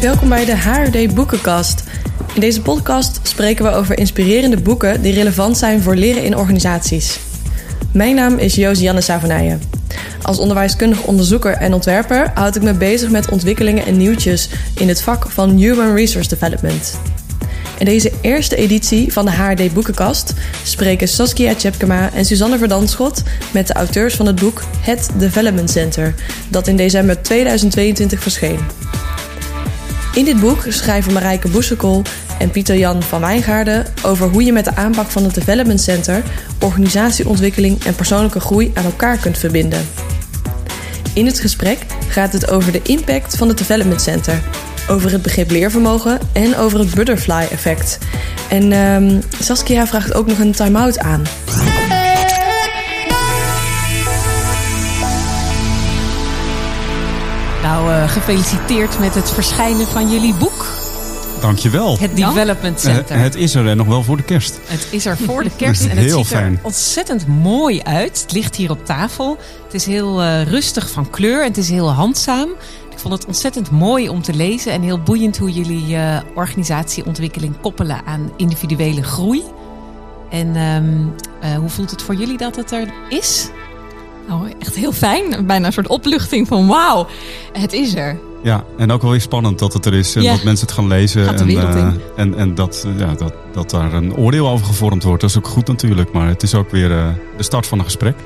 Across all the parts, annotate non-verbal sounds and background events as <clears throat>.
Welkom bij de HRD Boekenkast. In deze podcast spreken we over inspirerende boeken die relevant zijn voor leren in organisaties. Mijn naam is Josianne Savonijen. Als onderwijskundig onderzoeker en ontwerper houd ik me bezig met ontwikkelingen en nieuwtjes in het vak van Human Resource Development. In deze eerste editie van de HRD Boekenkast spreken Saskia Tjepkema en Suzanne Verdanschot met de auteurs van het boek Het Development Center, dat in december 2022 verscheen. In dit boek schrijven Marijke Boesekel en Pieter Jan van Wijngaarden over hoe je met de aanpak van het Development Center organisatieontwikkeling en persoonlijke groei aan elkaar kunt verbinden. In het gesprek gaat het over de impact van het Development Center, over het begrip leervermogen en over het butterfly effect. En um, Saskia vraagt ook nog een time-out aan. Uh, gefeliciteerd met het verschijnen van jullie boek. Dankjewel. Het Development Center. Uh, het is er nog wel voor de kerst. Het is er voor de <laughs> kerst en het ziet fijn. er ontzettend mooi uit. Het ligt hier op tafel. Het is heel uh, rustig van kleur en het is heel handzaam. Ik vond het ontzettend mooi om te lezen en heel boeiend hoe jullie organisatieontwikkeling koppelen aan individuele groei. En um, hoe voelt het voor jullie dat het er is? Nou, echt heel fijn. Bijna een soort opluchting van wauw, het is er. Ja, en ook wel weer spannend dat het er is en Ja. dat mensen het gaan lezen. Gaat de en wereld eh, en, en dat, ja, dat, dat daar een oordeel over gevormd wordt. Dat is ook goed natuurlijk. Maar het is ook weer eh, de start van een gesprek.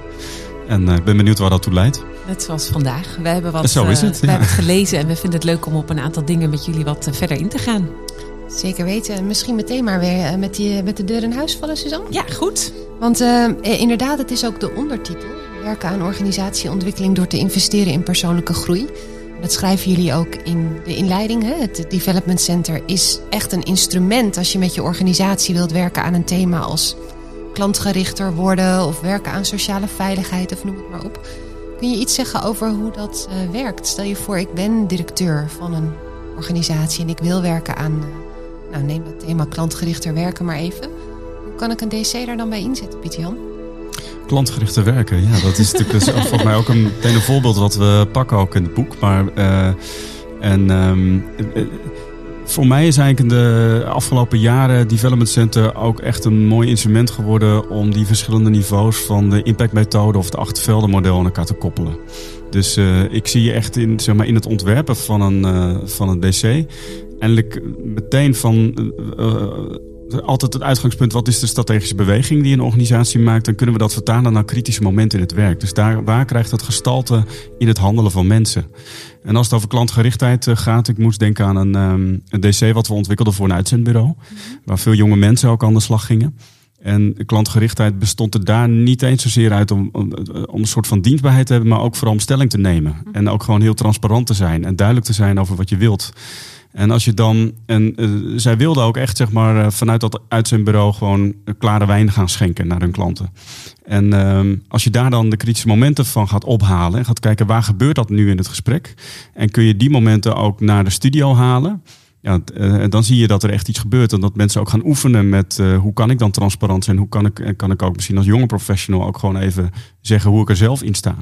En eh, ik ben benieuwd waar dat toe leidt. Net zoals vandaag. We hebben, wat, Zo is eh, het, we ja. hebben het gelezen en we vinden het leuk om op een aantal dingen met jullie wat verder in te gaan. Zeker weten. En Misschien meteen maar weer met, die, met de deur in huis vallen, Suzanne. Ja, goed. Want inderdaad, het is ook de ondertitel. Werken aan organisatieontwikkeling door te investeren in persoonlijke groei. Dat schrijven jullie ook in de inleiding. Hè? Het Development Center is echt een instrument als je met je organisatie wilt werken aan een thema als klantgerichter worden of werken aan sociale veiligheid of noem het maar op. Kun je iets zeggen over hoe dat eh, werkt? Stel je voor, ik ben directeur van een organisatie en ik wil werken aan, eh, nou neem dat thema klantgerichter werken maar even. Hoe kan ik een DC daar dan bij inzetten, Pieter Jan? Klantgerichte werken, ja, dat is natuurlijk volgens mij ook een, meteen een voorbeeld wat we pakken ook in het boek. Maar eh, en eh, voor mij is eigenlijk in de afgelopen jaren Development Center ook echt een mooi instrument geworden om die verschillende niveaus van de impactmethode of het achterveldenmodel aan elkaar te koppelen. Dus eh, ik zie je echt in, zeg maar, in het ontwerpen van een, eh, van een DC. Eindelijk meteen van altijd het uitgangspunt, wat is de strategische beweging die een organisatie maakt? Dan kunnen we dat vertalen naar kritische momenten in het werk. Dus daar, waar krijgt dat gestalte in het handelen van mensen? En als het over klantgerichtheid eh, gaat, ik moest denken aan een, ehm, een DC wat we ontwikkelden voor een uitzendbureau. Waar veel jonge mensen ook aan de slag gingen. En klantgerichtheid bestond er daar niet eens zozeer uit om, om, om een soort van dienstbaarheid te hebben, maar ook vooral om stelling te nemen. En ook gewoon heel transparant te zijn en duidelijk te zijn over wat je wilt. En als je dan, en eh, zij wilden ook echt zeg maar eh, vanuit dat uitzendbureau gewoon klare wijn gaan schenken naar hun klanten. En ehm, als je daar dan de kritische momenten van gaat ophalen en gaat kijken waar gebeurt dat nu in het gesprek. En kun je die momenten ook naar de studio halen. Ja, eh, dan zie je dat er echt iets gebeurt. En dat mensen ook gaan oefenen met eh, hoe kan ik dan transparant zijn? Hoe kan ik, en kan ik ook misschien als jonge professional ook gewoon even zeggen hoe ik er zelf in sta.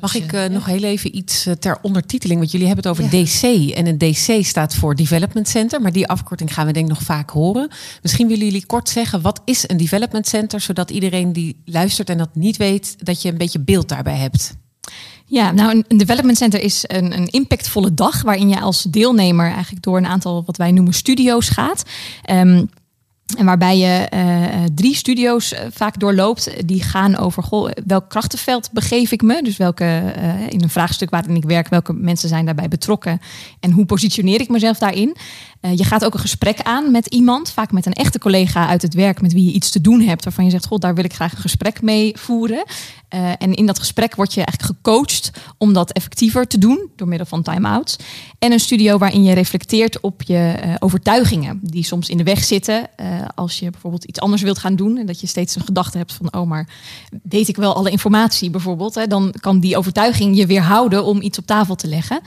Mag ik eh, nog heel even iets eh, ter ondertiteling? Want jullie hebben het over DC. En een DC staat voor Development Center. Maar die afkorting gaan we denk ik nog vaak horen. Misschien willen jullie kort zeggen, wat is een Development Center? Zodat iedereen die luistert en dat niet weet, dat je een beetje beeld daarbij hebt. Ja, nou een, development center is een, een impactvolle dag waarin je als deelnemer eigenlijk door een aantal wat wij noemen studio's gaat. Ehm, en waarbij je eh, drie studio's eh, vaak doorloopt. Die gaan over welk krachtenveld begeef ik me. Dus welke eh, in een vraagstuk waarin ik werk, welke mensen zijn daarbij betrokken. En hoe positioneer ik mezelf daarin. Eh, je gaat ook een gesprek aan met iemand. Vaak met een echte collega uit het werk met wie je iets te doen hebt. Waarvan je zegt, god, daar wil ik graag een gesprek mee voeren. Eh, en in dat gesprek word je eigenlijk gecoacht om dat effectiever te doen. Door middel van time-outs. En een studio waarin je reflecteert op je eh, overtuigingen. Die soms in de weg zitten. als je bijvoorbeeld iets anders wilt gaan doen. En dat je steeds een gedachte hebt van, oh maar weet ik wel alle informatie bijvoorbeeld. Hè, dan kan die overtuiging je weerhouden om iets op tafel te leggen.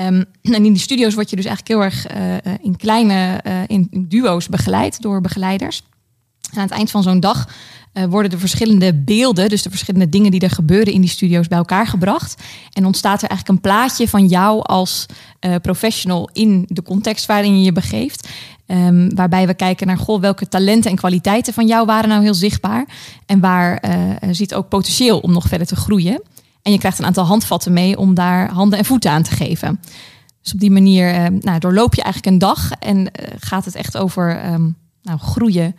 Ehm, <clears throat> en in die studio's word je dus eigenlijk heel erg eh, in kleine eh, in, duo's begeleid door begeleiders. En aan het eind van zo'n dag eh, worden de verschillende beelden, dus de verschillende dingen die er gebeuren in die studio's bij elkaar gebracht. En ontstaat er eigenlijk een plaatje van jou als professional in de context waarin je je begeeft. Um, waarbij we kijken naar goh, welke talenten en kwaliteiten van jou waren nou heel zichtbaar. En waar zit ook potentieel om nog verder te groeien. En je krijgt een aantal handvatten mee om daar handen en voeten aan te geven. Dus op die manier uh, nou, doorloop je eigenlijk een dag en uh, gaat het echt over um, nou, groeien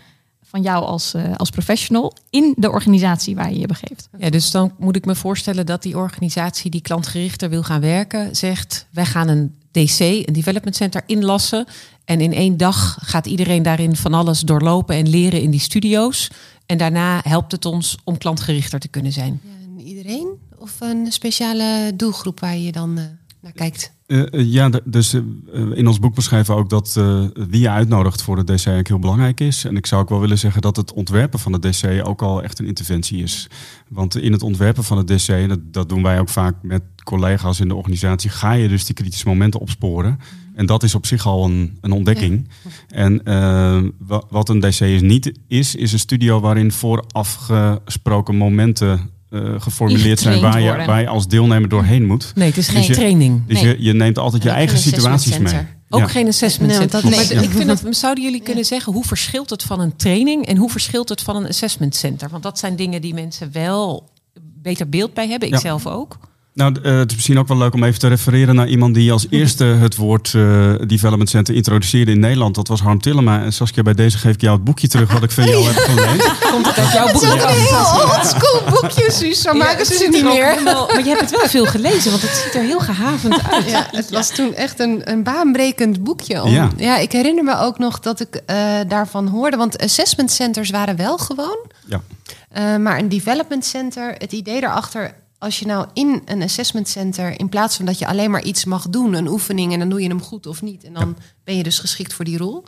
van jou als, uh, als professional in de organisatie waar je je begeeft. Ja, dus dan moet ik me voorstellen dat die organisatie die klantgerichter wil gaan werken, zegt wij gaan een DC, een development center, inlassen. En in één dag gaat iedereen daarin van alles doorlopen en leren in die studio's. En daarna helpt het ons om klantgerichter te kunnen zijn. Ja, iedereen? Of een speciale doelgroep waar je dan uh, naar kijkt? Uh, ja, dus in ons boek beschrijven we ook dat wie je uitnodigt voor de DC eigenlijk heel belangrijk is. En ik zou ook wel willen zeggen dat het ontwerpen van de DC ook al echt een interventie is. Want in het ontwerpen van de DC, en dat, dat doen wij ook vaak met collega's in de organisatie, ga je dus die kritische momenten opsporen. En dat is op zich al een, een ontdekking. Ja. En uh, wat een DC is niet is, is een studio waarin voorafgesproken momenten uh, geformuleerd zijn waar je, waar je als deelnemer doorheen moet. Nee, het is geen dus je, training. Dus nee. je, je neemt altijd je eigen situaties mee. Ook ja. geen assessment center. Nee, maar ik vind dat, zouden jullie kunnen zeggen, hoe verschilt het van een training en hoe verschilt het van een assessment center? Want dat zijn dingen die mensen wel beter beeld bij hebben, ik zelf ook. Nou, uh, het is misschien ook wel leuk om even te refereren naar iemand die als eerste het woord uh, development center introduceerde in Nederland. Dat was Harm Tillema. En Saskia, bij deze geef ik jou het boekje terug wat ik van jou heb gelezen. Komt het uit jouw boekje? Boekje, Suus. Zo maken ze het niet meer. Helemaal, maar je hebt het wel veel gelezen, want het ziet er heel gehavend <laughs> uit. Ja, het was toen echt een, een baanbrekend boekje. Om, ja. ja, ik herinner me ook nog dat ik uh, daarvan hoorde. Want assessment centers waren wel gewoon. Ja. maar een development center, het idee daarachter als je nou in een assessment center, in plaats van dat je alleen maar iets mag doen, een oefening en dan doe je hem goed of niet, en dan ja. ben je dus geschikt voor die rol.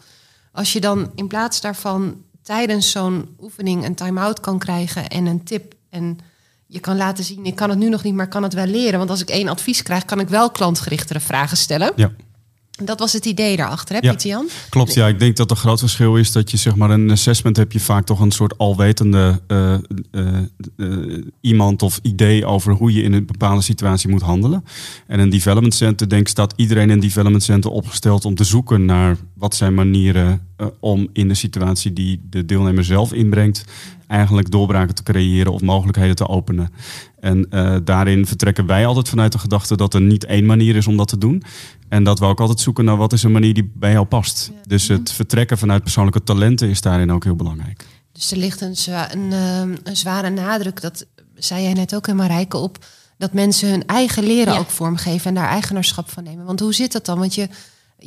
Als je dan in plaats daarvan tijdens zo'n oefening een time-out kan krijgen en een tip en je kan laten zien, ik kan het nu nog niet, maar kan het wel leren. Want als ik één advies krijg, kan ik wel klantgerichtere vragen stellen. Ja. Dat was het idee daarachter, hè, ja? Klopt, ja. Ik denk dat het groot verschil is dat je zeg maar een assessment heb je vaak toch een soort alwetende uh, uh, uh, iemand of idee over hoe je in een bepaalde situatie moet handelen. En een development center, denk ik, staat iedereen in een development center opgesteld om te zoeken naar wat zijn manieren om in de situatie die de deelnemer zelf inbrengt, eigenlijk doorbraken te creëren of mogelijkheden te openen. En uh, daarin vertrekken wij altijd vanuit de gedachte dat er niet één manier is om dat te doen. En dat we ook altijd zoeken naar wat is een manier die bij jou past. Ja. Dus het vertrekken vanuit persoonlijke talenten is daarin ook heel belangrijk. Dus er ligt een, zwa een, uh, een zware nadruk, dat zei jij net ook in Marijke, op dat mensen hun eigen leren ja. ook vormgeven en daar eigenaarschap van nemen. Want hoe zit dat dan? Want je,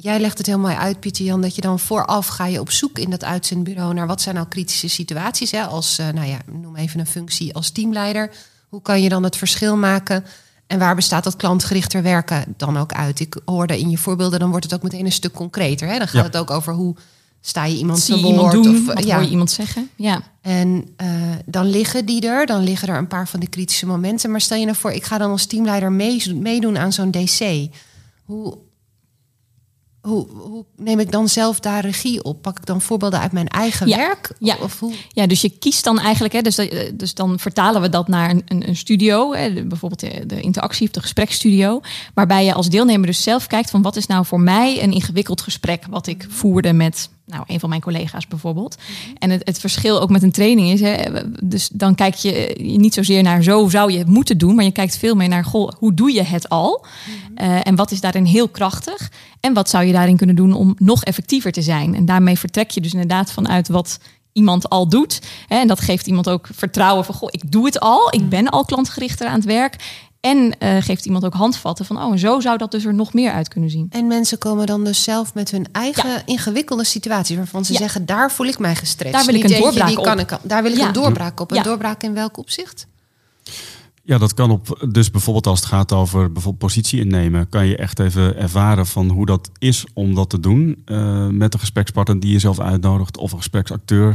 jij legt het heel mooi uit, Pieter Jan, dat je dan vooraf ga je op zoek in dat uitzendbureau naar wat zijn nou kritische situaties. Hè? Als, uh, nou ja, noem even een functie als teamleider. Hoe kan je dan het verschil maken? En waar bestaat dat klantgerichter werken dan ook uit? Ik hoorde in je voorbeelden, dan wordt het ook meteen een stuk concreter. Hè? Dan gaat ja. het ook over hoe sta je iemand Zie te woord. doen, of wat ja. hoor je iemand zeggen. Ja. En uh, dan liggen die er, dan liggen er een paar van die kritische momenten. Maar stel je nou voor, ik ga dan als teamleider mee, meedoen aan zo'n DC. Hoe, hoe, hoe, neem ik dan zelf daar regie op? Pak ik dan voorbeelden uit mijn eigen ja. werk? Ja. Of hoe? ja, dus je kiest dan eigenlijk, hè, dus, dus dan vertalen we dat naar een, een, een studio, hè, bijvoorbeeld de, de interactie of de gespreksstudio, waarbij je als deelnemer dus zelf kijkt van wat is nou voor mij een ingewikkeld gesprek wat ik voerde met nou, een van mijn collega's bijvoorbeeld. Mm-hmm. En het, het, verschil ook met een training is, hè, dus dan kijk je niet zozeer naar zo zou je het moeten doen, maar je kijkt veel meer naar goh, hoe doe je het al? Mm-hmm. Uh, en wat is daarin heel krachtig? En wat zou je daarin kunnen doen om nog effectiever te zijn? En daarmee vertrek je dus inderdaad vanuit wat iemand al doet. Hè, en dat geeft iemand ook vertrouwen van, goh, ik doe het al, ik ben al klantgerichter aan het werk. En uh, geeft iemand ook handvatten van, oh, en zo zou dat dus er nog meer uit kunnen zien. En mensen komen dan dus zelf met hun eigen ja. ingewikkelde situaties, waarvan ze ja. zeggen, daar voel ik mij gestrest. Daar wil ik een doorbraak die op. Kan ik, daar wil ik ja. een doorbraak op. Een doorbraak in welk opzicht? Ja, dat kan op. Dus bijvoorbeeld als het gaat over bijvoorbeeld positie innemen, kan je echt even ervaren van hoe dat is om dat te doen uh, met een gesprekspartner die je zelf uitnodigt of een gespreksacteur.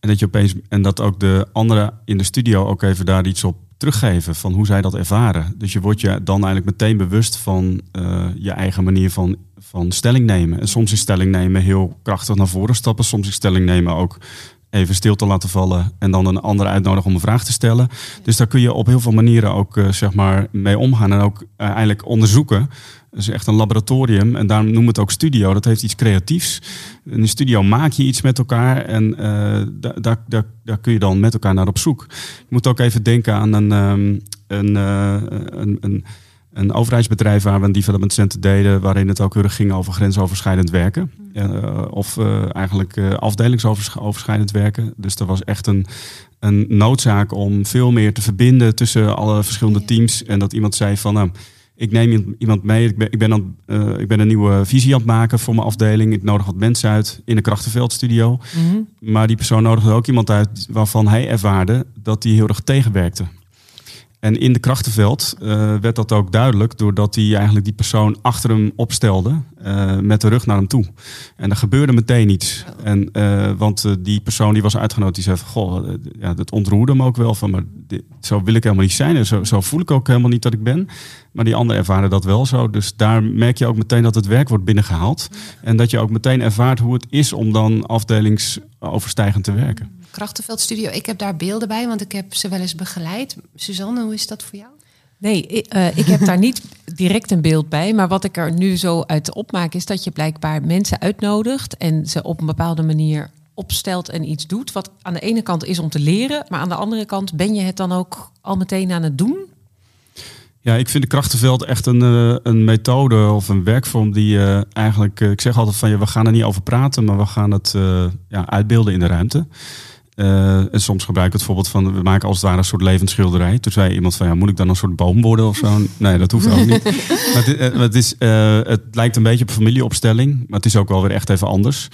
En dat je opeens en dat ook de anderen in de studio ook even daar iets op teruggeven van hoe zij dat ervaren. Dus je wordt je dan eigenlijk meteen bewust van uh, je eigen manier van, van stelling nemen. En soms is stelling nemen heel krachtig naar voren stappen, soms is stelling nemen ook even stil te laten vallen en dan een ander uitnodigen om een vraag te stellen. Dus daar kun je op heel veel manieren ook uh, zeg maar mee omgaan en ook uh, eigenlijk onderzoeken. Het is echt een laboratorium en daarom noemen we het ook studio. Dat heeft iets creatiefs. In een studio maak je iets met elkaar en daar, daar, daar, daar kun je dan met elkaar naar op zoek. Je moet ook even denken aan een, um, een, een, een een overheidsbedrijf waar we een development center deden, waarin het ook heel erg ging over grensoverschrijdend werken. Uh, of uh, eigenlijk uh, afdelingsoverschrijdend werken. Dus er was echt een, een noodzaak om veel meer te verbinden tussen alle verschillende teams. En dat iemand zei van, nou, ik neem iemand mee, ik ben, ik ben, aan, ik ben een nieuwe visie aan het maken voor mijn afdeling. Ik nodig wat mensen uit in de Krachtenveldstudio. Mm -hmm. Maar die persoon nodigde ook iemand uit waarvan hij ervaarde dat hij heel erg tegenwerkte. En in de krachtenveld uh, werd dat ook duidelijk doordat hij eigenlijk die persoon achter hem opstelde uh, met de rug naar hem toe. En er gebeurde meteen iets. En, uh, want die persoon die was uitgenodigd, die zei goh, ja, dat ontroerde hem ook wel van, maar zo wil ik helemaal niet zijn en zo, zo voel ik ook helemaal niet dat ik ben. Maar die anderen ervaren dat wel zo. Dus daar merk je ook meteen dat het werk wordt binnengehaald. En dat je ook meteen ervaart hoe het is om dan afdelingsoverstijgend te werken. Krachtenveldstudio, ik heb daar beelden bij, want ik heb ze wel eens begeleid. Suzanne, hoe is dat voor jou? Nee, ik, uh, ik heb daar niet direct een beeld bij. Maar wat ik er nu zo uit opmaak, is dat je blijkbaar mensen uitnodigt en ze op een bepaalde manier opstelt en iets doet. Wat aan de ene kant is om te leren, maar aan de andere kant ben je het dan ook al meteen aan het doen? Ja, ik vind de krachtenveld echt een, uh, een methode of een werkvorm die uh, eigenlijk, uh, ik zeg altijd van ja, we gaan er niet over praten, maar we gaan het ja, uitbeelden in de ruimte. Uh, en soms gebruik ik het voorbeeld van, we maken als het ware een soort levensschilderij. Toen zei iemand van, ja, moet ik dan een soort boom worden of zo? <laughs> Nee, dat hoeft ook niet. maar het, het, is, uh, het lijkt een beetje op familieopstelling, maar het is ook wel weer echt even anders.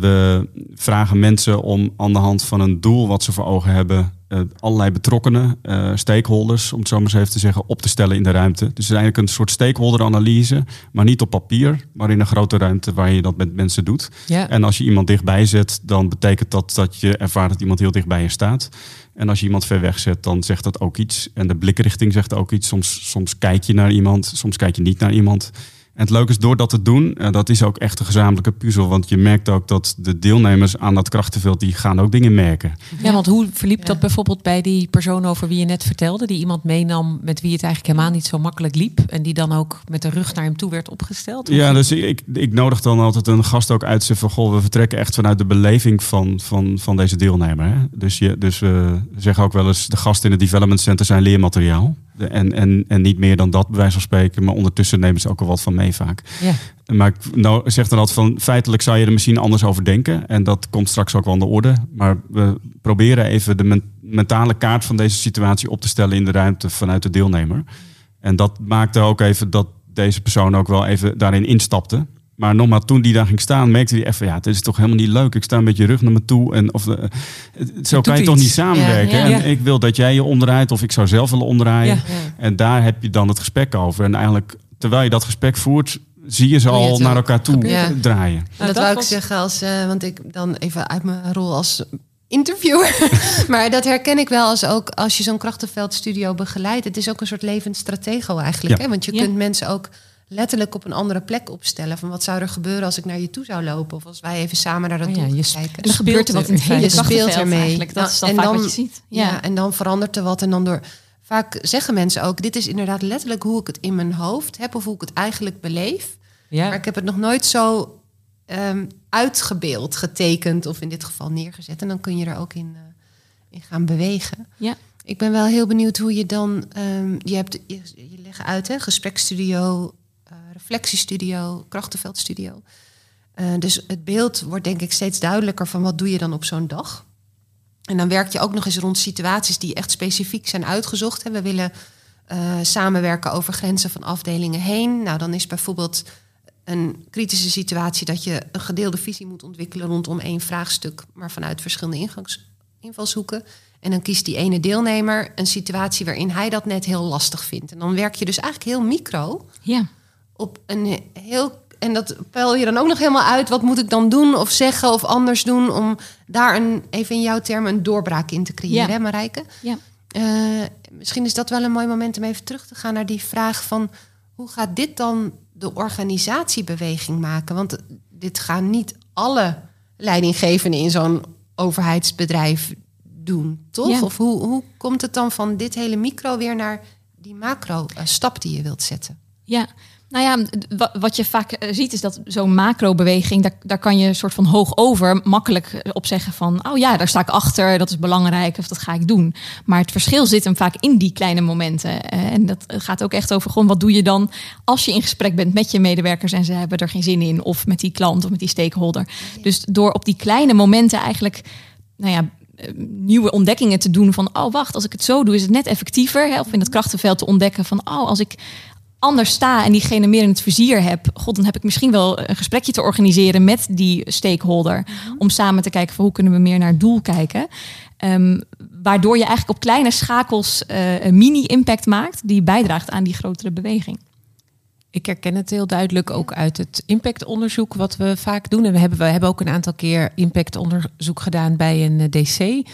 We vragen mensen om aan de hand van een doel wat ze voor ogen hebben, allerlei betrokkenen, uh, stakeholders, om het zo maar eens even te zeggen, op te stellen in de ruimte. Dus het is eigenlijk een soort stakeholder-analyse, maar niet op papier, maar in een grote ruimte waar je dat met mensen doet. Ja. En als je iemand dichtbij zet, dan betekent dat dat je ervaart dat iemand heel dichtbij je staat. En als je iemand ver weg zet, dan zegt dat ook iets. En de blikrichting zegt ook iets. Soms, soms kijk je naar iemand, soms kijk je niet naar iemand. En het leuke is, door dat te doen, uh, dat is ook echt een gezamenlijke puzzel. Want je merkt ook dat de deelnemers aan dat krachtenveld, die gaan ook dingen merken. Ja, want hoe verliep ja. dat bijvoorbeeld bij die persoon over wie je net vertelde? Die iemand meenam met wie het eigenlijk helemaal niet zo makkelijk liep. En die dan ook met de rug naar hem toe werd opgesteld? Ja, dus ik, ik nodig dan altijd een gast ook uit. Van, goh, we vertrekken echt vanuit de beleving van, van, van deze deelnemer. Hè? Dus, je, dus we zeggen ook wel eens, de gasten in het development center zijn leermateriaal. En, en, en niet meer dan dat, bij wijze van spreken. Maar ondertussen nemen ze ook al wat van mee vaak. Ja. Maar ik nou, zeg dan altijd van, feitelijk zou je er misschien anders over denken. En dat komt straks ook wel aan de orde. Maar we proberen even de men mentale kaart van deze situatie op te stellen in de ruimte vanuit de deelnemer. En dat maakte ook even dat deze persoon ook wel even daarin instapte. Maar nogmaals, toen die daar ging staan, merkte hij even, ja, het is toch helemaal niet leuk. Ik sta een beetje rug naar me toe. En of, uh, zo kan je iets. toch niet samenwerken. Ja, ja. En ik wil dat jij je omdraait, of ik zou zelf willen omdraaien. En daar heb je dan het gesprek over. En eigenlijk, terwijl je dat gesprek voert, zie je ze al naar elkaar toe draaien. Nou, dat, dat wou was... ik zeggen, als, uh, want ik dan even uit mijn rol als interviewer. <laughs> maar dat herken ik wel als ook als je zo'n krachtenveldstudio begeleidt. Het is ook een soort levend stratego eigenlijk. Hè? Want je kunt mensen ook letterlijk op een andere plek opstellen. Van wat zou er gebeuren als ik naar je toe zou lopen? Of als wij even samen naar dat oh ja, je kijken. En er gebeurt er wat in het hele je speelt ermee. Eigenlijk. Dat is dan en vaak dan, wat je ziet. Ja. Ja. en dan verandert er wat. En dan door... Vaak zeggen mensen ook, dit is inderdaad letterlijk hoe ik het in mijn hoofd heb... of hoe ik het eigenlijk beleef. Ja. Maar ik heb het nog nooit zo um, uitgebeeld, getekend... of in dit geval neergezet. En dan kun je er ook in, uh, in gaan bewegen. Ja. Ik ben wel heel benieuwd hoe je dan... Um, je, hebt, je, je legt uit, hè, gesprekstudio reflectiestudio, krachtenveldstudio. Uh, dus het beeld wordt denk ik steeds duidelijker van wat doe je dan op zo'n dag. En dan werk je ook nog eens rond situaties die echt specifiek zijn uitgezocht. Hè. We willen uh, samenwerken over grenzen van afdelingen heen. Nou, dan is bijvoorbeeld een kritische situatie dat je een gedeelde visie moet ontwikkelen rondom één vraagstuk, maar vanuit verschillende ingangs, invalshoeken. En dan kiest die ene deelnemer een situatie waarin hij dat net heel lastig vindt. En dan werk je dus eigenlijk heel micro. Ja op een heel. En dat peil je dan ook nog helemaal uit. Wat moet ik dan doen of zeggen of anders doen om daar een, even in jouw termen, een doorbraak in te creëren, Ja. hè, Marijke? Ja. Eh, misschien is dat wel een mooi moment om even terug te gaan naar die vraag van hoe gaat dit dan de organisatiebeweging maken? Want dit gaan niet alle leidinggevenden in zo'n overheidsbedrijf doen, toch? Ja. Of hoe, hoe komt het dan van dit hele micro weer naar die macro eh, stap die je wilt zetten? Ja, nou ja, wat je vaak eh, ziet is dat zo'n macro-beweging, daar, daar kan je een soort van hoog over makkelijk eh, op zeggen van, oh ja, daar sta ik achter, dat is belangrijk of dat ga ik doen. Maar het verschil zit hem vaak in die kleine momenten. Eh, en dat gaat ook echt over gewoon, wat doe je dan als je in gesprek bent met je medewerkers en ze hebben er geen zin in, of met die klant of met die stakeholder. Dus door op die kleine momenten eigenlijk, nou ja, nieuwe ontdekkingen te doen van oh wacht als ik het zo doe is het net effectiever hè? of in het krachtenveld te ontdekken van oh als ik anders sta en diegene meer in het vizier heb god dan heb ik misschien wel een gesprekje te organiseren met die stakeholder om samen te kijken van hoe kunnen we meer naar het doel kijken Ehm, waardoor je eigenlijk op kleine schakels eh, een mini impact maakt die bijdraagt aan die grotere beweging Ik herken het heel duidelijk ook uit het impactonderzoek wat we vaak doen. En we hebben, we hebben ook een aantal keer impactonderzoek gedaan bij een eh, DC.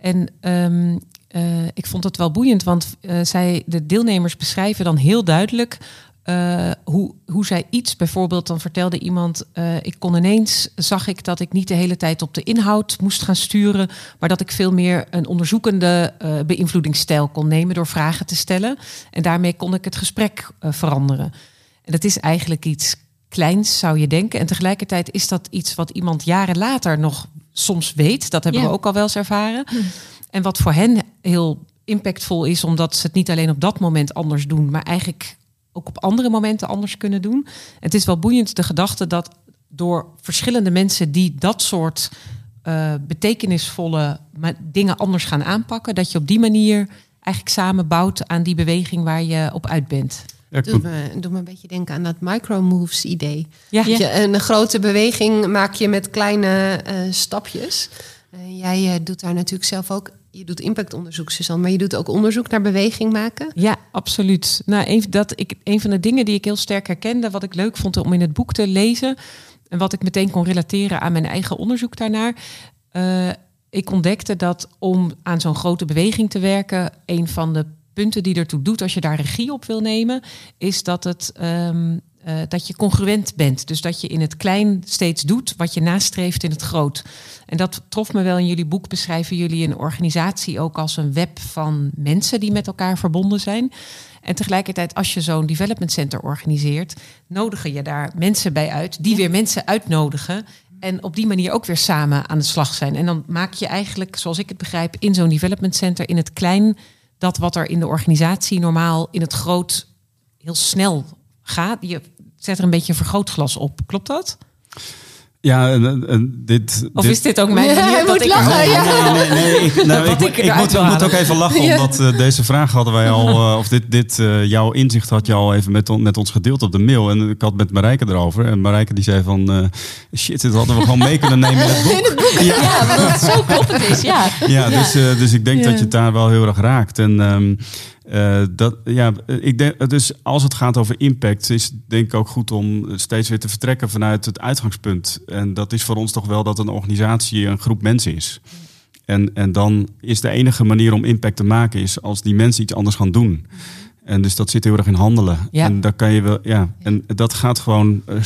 En ehm, eh, ik vond het wel boeiend, want eh, zij, de deelnemers beschrijven dan heel duidelijk eh, hoe, hoe zij iets, bijvoorbeeld, dan vertelde iemand, ik kon ineens, zag ik dat ik niet de hele tijd op de inhoud moest gaan sturen, maar dat ik veel meer een onderzoekende beïnvloedingsstijl kon nemen door vragen te stellen. En daarmee kon ik het gesprek veranderen. En dat is eigenlijk iets kleins, zou je denken. En tegelijkertijd is dat iets wat iemand jaren later nog soms weet. Dat hebben Ja. we ook al wel eens ervaren. En wat voor hen heel impactvol is, omdat ze het niet alleen op dat moment anders doen, maar eigenlijk ook op andere momenten anders kunnen doen. Het is wel boeiend de gedachte dat door verschillende mensen die dat soort eh, betekenisvolle dingen anders gaan aanpakken, dat je op die manier eigenlijk samen bouwt aan die beweging waar je op uit bent. Ja, ik Doet me, doet me een beetje denken aan dat micro-moves idee. Ja, je een grote beweging maak je met kleine eh, stapjes. Eh, jij doet daar natuurlijk zelf ook, je doet impactonderzoek, Suzanne, maar je doet ook onderzoek naar beweging maken. Ja, absoluut. Nou, een, dat ik, een van de dingen die ik heel sterk herkende, wat ik leuk vond om in het boek te lezen, en wat ik meteen kon relateren aan mijn eigen onderzoek daarnaar. eh, ik ontdekte dat om aan zo'n grote beweging te werken, een van de punten die ertoe doet als je daar regie op wil nemen, is dat, het, ehm, eh, dat je congruent bent. Dus dat je in het klein steeds doet wat je nastreeft in het groot. En dat trof me wel in jullie boek. Beschrijven jullie een organisatie ook als een web van mensen die met elkaar verbonden zijn. En tegelijkertijd, als je zo'n development center organiseert, nodigen je daar mensen bij uit, die weer mensen uitnodigen. En op die manier ook weer samen aan de slag zijn. En dan maak je eigenlijk, zoals ik het begrijp, in zo'n development center in het klein dat wat er in de organisatie normaal in het groot heel snel gaat. Je zet er een beetje een vergrootglas op. Klopt dat? ja, en, en dit, Of dit- is dit ook mijn Ja, manier moet ik lachen, Nee, ja. nee, nee, nee, ik, <laughs> nou, ik, ik ik, eruit moet, ook even lachen, <laughs> Ja. omdat eh, deze vraag hadden wij al, eh, of dit, dit eh, jouw inzicht had je al even met, on- met ons gedeeld op de mail. En ik had met Marijke erover. En Marijke die zei van, eh, shit, dit hadden we gewoon mee kunnen nemen in het boek. <laughs> Ja, ja maar dat het zo kloppend is ja ja, Dus, eh, dus ik denk Ja. dat je het daar wel heel erg raakt. En ehm, eh, dat, ja, ik denk, dus als het gaat over impact, is het denk ik ook goed om steeds weer te vertrekken vanuit het uitgangspunt. En dat is voor ons toch wel dat een organisatie een groep mensen is. En, en dan is de enige manier om impact te maken is als die mensen iets anders gaan doen. En dus dat zit heel erg in handelen. Ja. En daar kan je wel, ja, en dat gaat gewoon eh,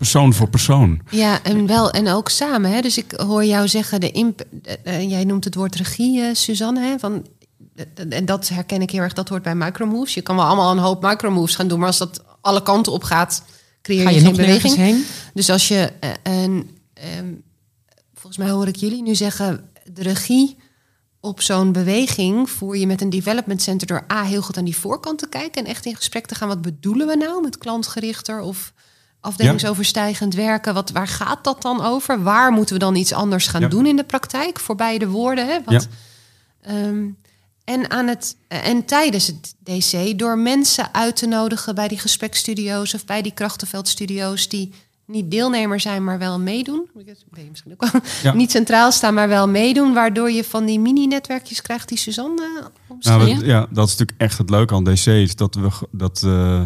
persoon voor persoon. Ja, en wel en ook samen. Hè? Dus ik hoor jou zeggen, de imp eh, eh, jij noemt het woord regie, eh, Suzanne. Hè? Van, eh, en dat herken ik heel erg, dat hoort bij micromoves. Je kan wel allemaal een hoop micromoves gaan doen, maar als dat alle kanten op gaat, creëer Ga je, je geen beweging. heen? Dus als je eh, een, ehm, volgens mij hoor ik jullie nu zeggen, de regie op zo'n beweging voer je met een development center door A heel goed aan die voorkant te kijken en echt in gesprek te gaan. Wat bedoelen we nou met klantgerichter of afdelingsoverstijgend werken? Wat, waar gaat dat dan over? Waar moeten we dan iets anders gaan Ja. doen in de praktijk? Voorbij de woorden. Hè? Wat, Ehm, en, aan het, en tijdens het DC door mensen uit te nodigen bij die gesprekstudio's of bij die krachtenveldstudio's die niet deelnemer zijn, maar wel meedoen. Ben je misschien ook wel Ja. <laughs> niet centraal staan, maar wel meedoen, waardoor je van die mini-netwerkjes krijgt die Suzanne omschreef. Nou, we- ja, dat is natuurlijk echt het leuke aan DC. Is dat we dat. eh,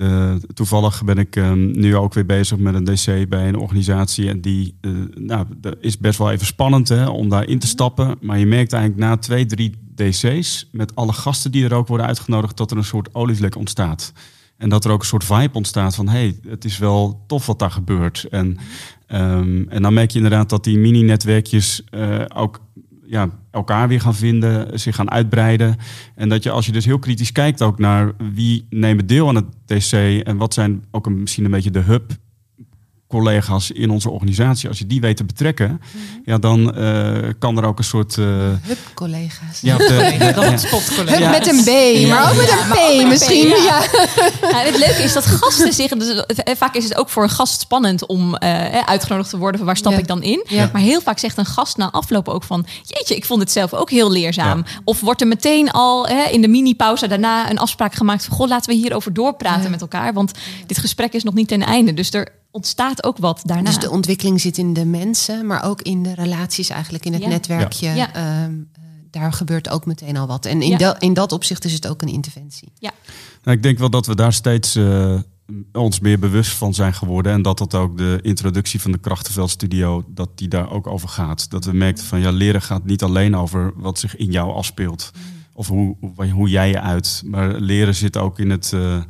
de, toevallig ben ik ehm, nu ook weer bezig met een DC bij een organisatie. En die eh, nou, dat is best wel even spannend hè, om daarin te stappen. Maar je merkt eigenlijk na twee, drie DC's, met alle gasten die er ook worden uitgenodigd, dat er een soort olievlek ontstaat. En dat er ook een soort vibe ontstaat van... hé, hey, het is wel tof wat daar gebeurt. En, ehm, en dan merk je inderdaad dat die mini-netwerkjes uh, ook ja, elkaar weer gaan vinden, zich gaan uitbreiden. En dat je als je dus heel kritisch kijkt ook naar wie nemen deel aan het DC... en wat zijn ook een, misschien een beetje de hub collega's in onze organisatie, als je die weet te betrekken, mm -hmm. ja, dan uh, kan er ook een soort. Uh, Hub-collega's. Ja, de, de, <laughs> de, ja. met een B, maar ook met een P misschien. Ja. Ja. het leuke is dat gasten zich. Dus, vaak is het ook voor een gast spannend om uh, uitgenodigd te worden. Van waar stap ik dan in? Maar heel vaak zegt een gast na afloop ook van: Jeetje, ik vond het zelf ook heel leerzaam. Of wordt er meteen al in de mini-pauze daarna een afspraak gemaakt van: Goh, laten we hierover doorpraten met elkaar. Want dit gesprek is nog niet ten einde. Dus er ontstaat ook wat daarna. Dus de ontwikkeling zit in de mensen, maar ook in de relaties eigenlijk, in het ja. netwerkje. Ja. Ja. Um, daar gebeurt ook meteen al wat. En in, de, in dat opzicht is het ook een interventie. Ja. Nou, ik denk wel dat we daar steeds uh, ons meer bewust van zijn geworden. En dat dat ook de introductie van de Krachtenveldstudio, dat die daar ook over gaat. Dat we merkten van ja, leren gaat niet alleen over wat zich in jou afspeelt. Mm. Of hoe, hoe, hoe, jij je uit. Maar leren zit ook in het... Uh,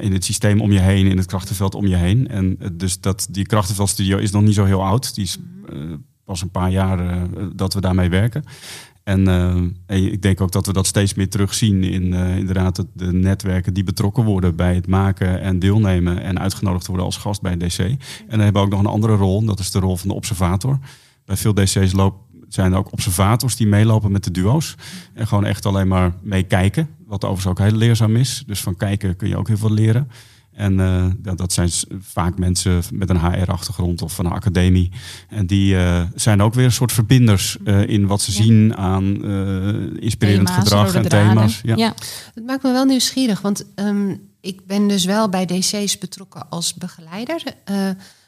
in het systeem om je heen, in het krachtenveld om je heen. En dus dat, die krachtenveldstudio is nog niet zo heel oud. Die is uh, pas een paar jaar uh, dat we daarmee werken. En uh, ik denk ook dat we dat steeds meer terugzien in inderdaad de netwerken die betrokken worden bij het maken en deelnemen en uitgenodigd worden als gast bij een DC. En dan hebben we ook nog een andere rol, dat is de rol van de observator. Bij veel DC's loopt zijn er ook observators die meelopen met de duo's. En gewoon echt alleen maar meekijken. Wat overigens ook heel leerzaam is. Dus van kijken kun je ook heel veel leren. En uh, dat zijn vaak mensen met een HR-achtergrond of van een academie. En die uh, zijn ook weer een soort verbinders uh, in wat ze ja. zien aan inspirerend thema's, gedrag en thema's. Ja. ja. Het maakt me wel nieuwsgierig, want um, ik ben dus wel bij DC's betrokken als begeleider.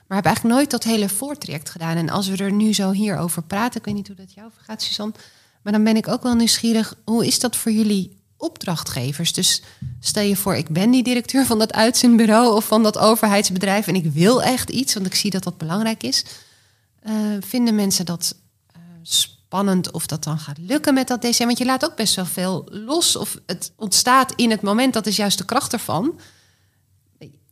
Maar heb eigenlijk nooit dat hele voortraject gedaan. En als we er nu zo hier over praten, ik weet niet hoe dat jou vergaat, Suzanne. Maar dan ben ik ook wel nieuwsgierig. Hoe is dat voor jullie opdrachtgevers? Dus stel je voor, ik ben die directeur van dat uitzendbureau of van dat overheidsbedrijf. En ik wil echt iets, want ik zie dat dat belangrijk is. Uh, vinden mensen dat uh, spannend of dat dan gaat lukken met dat DC? Want je laat ook best wel veel los. Of het ontstaat in het moment, dat is juist de kracht ervan.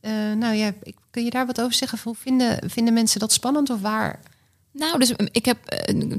Uh, nou ja, kun je daar wat over zeggen? Hoe vinden, vinden mensen dat spannend of waar? Nou, dus ik heb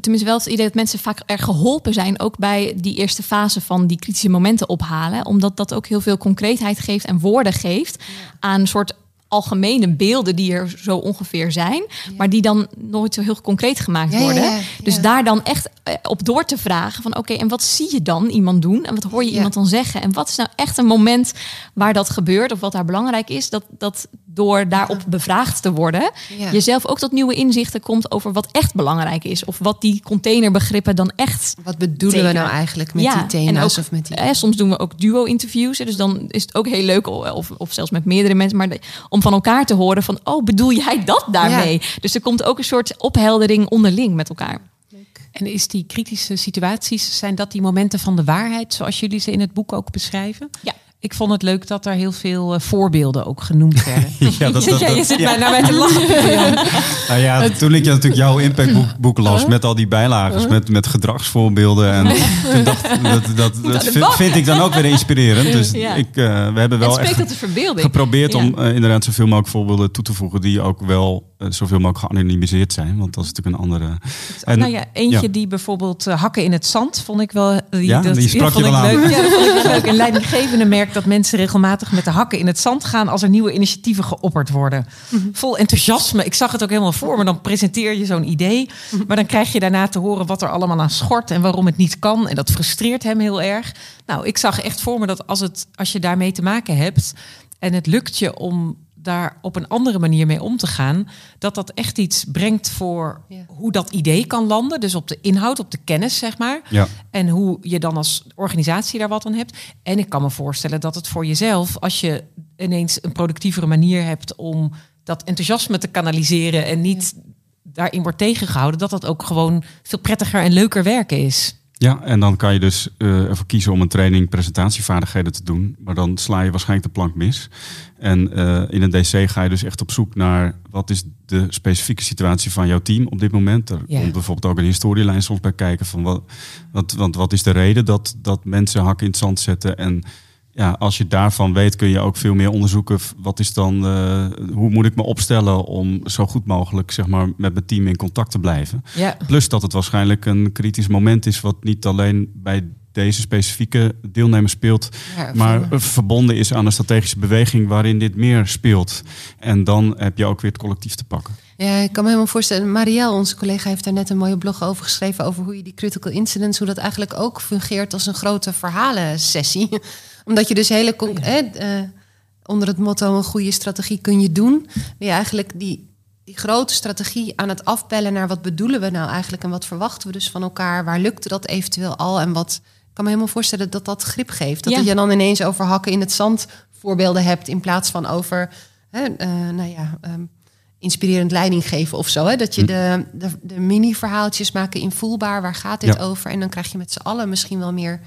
tenminste wel het idee dat mensen vaak er geholpen zijn, ook bij die eerste fase van die kritische momenten ophalen, omdat dat ook heel veel concreetheid geeft en woorden geeft aan een soort algemene beelden die er zo ongeveer zijn, ja. maar die dan nooit zo heel concreet gemaakt ja, worden. Ja, dus daar dan echt op door te vragen van oké, okay, en wat zie je dan iemand doen? En wat hoor je iemand dan zeggen? En wat is nou echt een moment waar dat gebeurt of wat daar belangrijk is, dat, dat door daarop bevraagd te worden, jezelf ook tot nieuwe inzichten komt over wat echt belangrijk is of wat die containerbegrippen dan echt. Wat bedoelen tekenen. we nou eigenlijk met die thema's ook, of met die? Eh, soms doen we ook duo-interviews, dus dan is het ook heel leuk of, of zelfs met meerdere mensen, maar de, om van elkaar te horen van, oh, bedoel jij dat daarmee? Ja. Dus er komt ook een soort opheldering onderling met elkaar. En is die kritische situaties, zijn dat die momenten van de waarheid, zoals jullie ze in het boek ook beschrijven? Ja. Ik vond het leuk dat er heel veel uh, voorbeelden ook genoemd <laughs> werden. ja, dat, dat, ja, je zit bijna bij te lachen. ja. Nou ja, toen ik natuurlijk jouw <laughs> impactboek boek las met al die bijlagen, met, met gedragsvoorbeelden. En <laughs> toen dacht dat, dat, dat vind, vind ik dan ook weer inspirerend. Dus ik, uh, we hebben wel echt geprobeerd om uh, inderdaad zoveel mogelijk voorbeelden toe te voegen die ook wel zoveel mogelijk geanonimiseerd zijn. Want dat is natuurlijk een andere. En, nou ja, eentje die bijvoorbeeld hakken in het zand vond ik wel. Die, ja, dat, die sprak je wel aan. Leuk. Ja, dat vond ik leuk. Een leidinggevende merk dat mensen regelmatig met de hakken in het zand gaan als er nieuwe initiatieven geopperd worden. Mm -hmm. Vol enthousiasme. Ik zag het ook helemaal voor me. Dan presenteer je zo'n idee, -hmm. maar dan krijg je daarna te horen wat er allemaal aan schort en waarom het niet kan. En dat frustreert hem heel erg. Nou, ik zag echt voor me dat als, het, als je daarmee te maken hebt en het lukt je om daar op een andere manier mee om te gaan, dat dat echt iets brengt voor ja. hoe dat idee kan landen. Dus op de inhoud, op de kennis, zeg maar. Ja. En hoe je dan als organisatie daar wat aan hebt. En ik kan me voorstellen dat het voor jezelf, als je ineens een productievere manier hebt om dat enthousiasme te kanaliseren en niet ja. daarin wordt tegengehouden, dat dat ook gewoon veel prettiger en leuker werken is. Ja, en dan kan je dus uh, ervoor kiezen om een training presentatievaardigheden te doen. Maar dan sla je waarschijnlijk de plank mis. En uh, in een DC ga je dus echt op zoek naar wat is de specifieke situatie van jouw team op dit moment. Er ja. komt bijvoorbeeld ook een historielijn soms bij kijken van wat, wat, want wat is de reden dat, dat mensen hakken in het zand zetten. En ja, als je daarvan weet, kun je ook veel meer onderzoeken. Wat is dan, uh, hoe moet ik me opstellen om zo goed mogelijk zeg maar, met mijn team in contact te blijven. Ja. Plus dat het waarschijnlijk een kritisch moment is, wat niet alleen bij deze specifieke deelnemer speelt, Ja, maar voor- verbonden is aan een strategische beweging waarin dit meer speelt. En dan heb je ook weer het collectief te pakken. Ja, ik kan me helemaal voorstellen. Marielle, onze collega, heeft daar net een mooie blog over geschreven. Over hoe je die critical incidents, hoe dat eigenlijk ook fungeert als een grote verhalensessie. Omdat je dus hele. eh, onder het motto: een goede strategie kun je doen. Ben je eigenlijk die, die grote strategie aan het afbellen naar wat bedoelen we nou eigenlijk en wat verwachten we dus van elkaar. Waar lukte dat eventueel al en wat. Ik kan me helemaal voorstellen dat dat grip geeft. Dat Ja. je dan ineens over hakken in het zand voorbeelden hebt in plaats van over. Hè, eh, nou ja. ehm, inspirerend leiding geven of zo. Hè? Dat je de, de, de mini-verhaaltjes maken invoelbaar. Waar gaat dit Ja. over? En dan krijg je met z'n allen misschien wel meer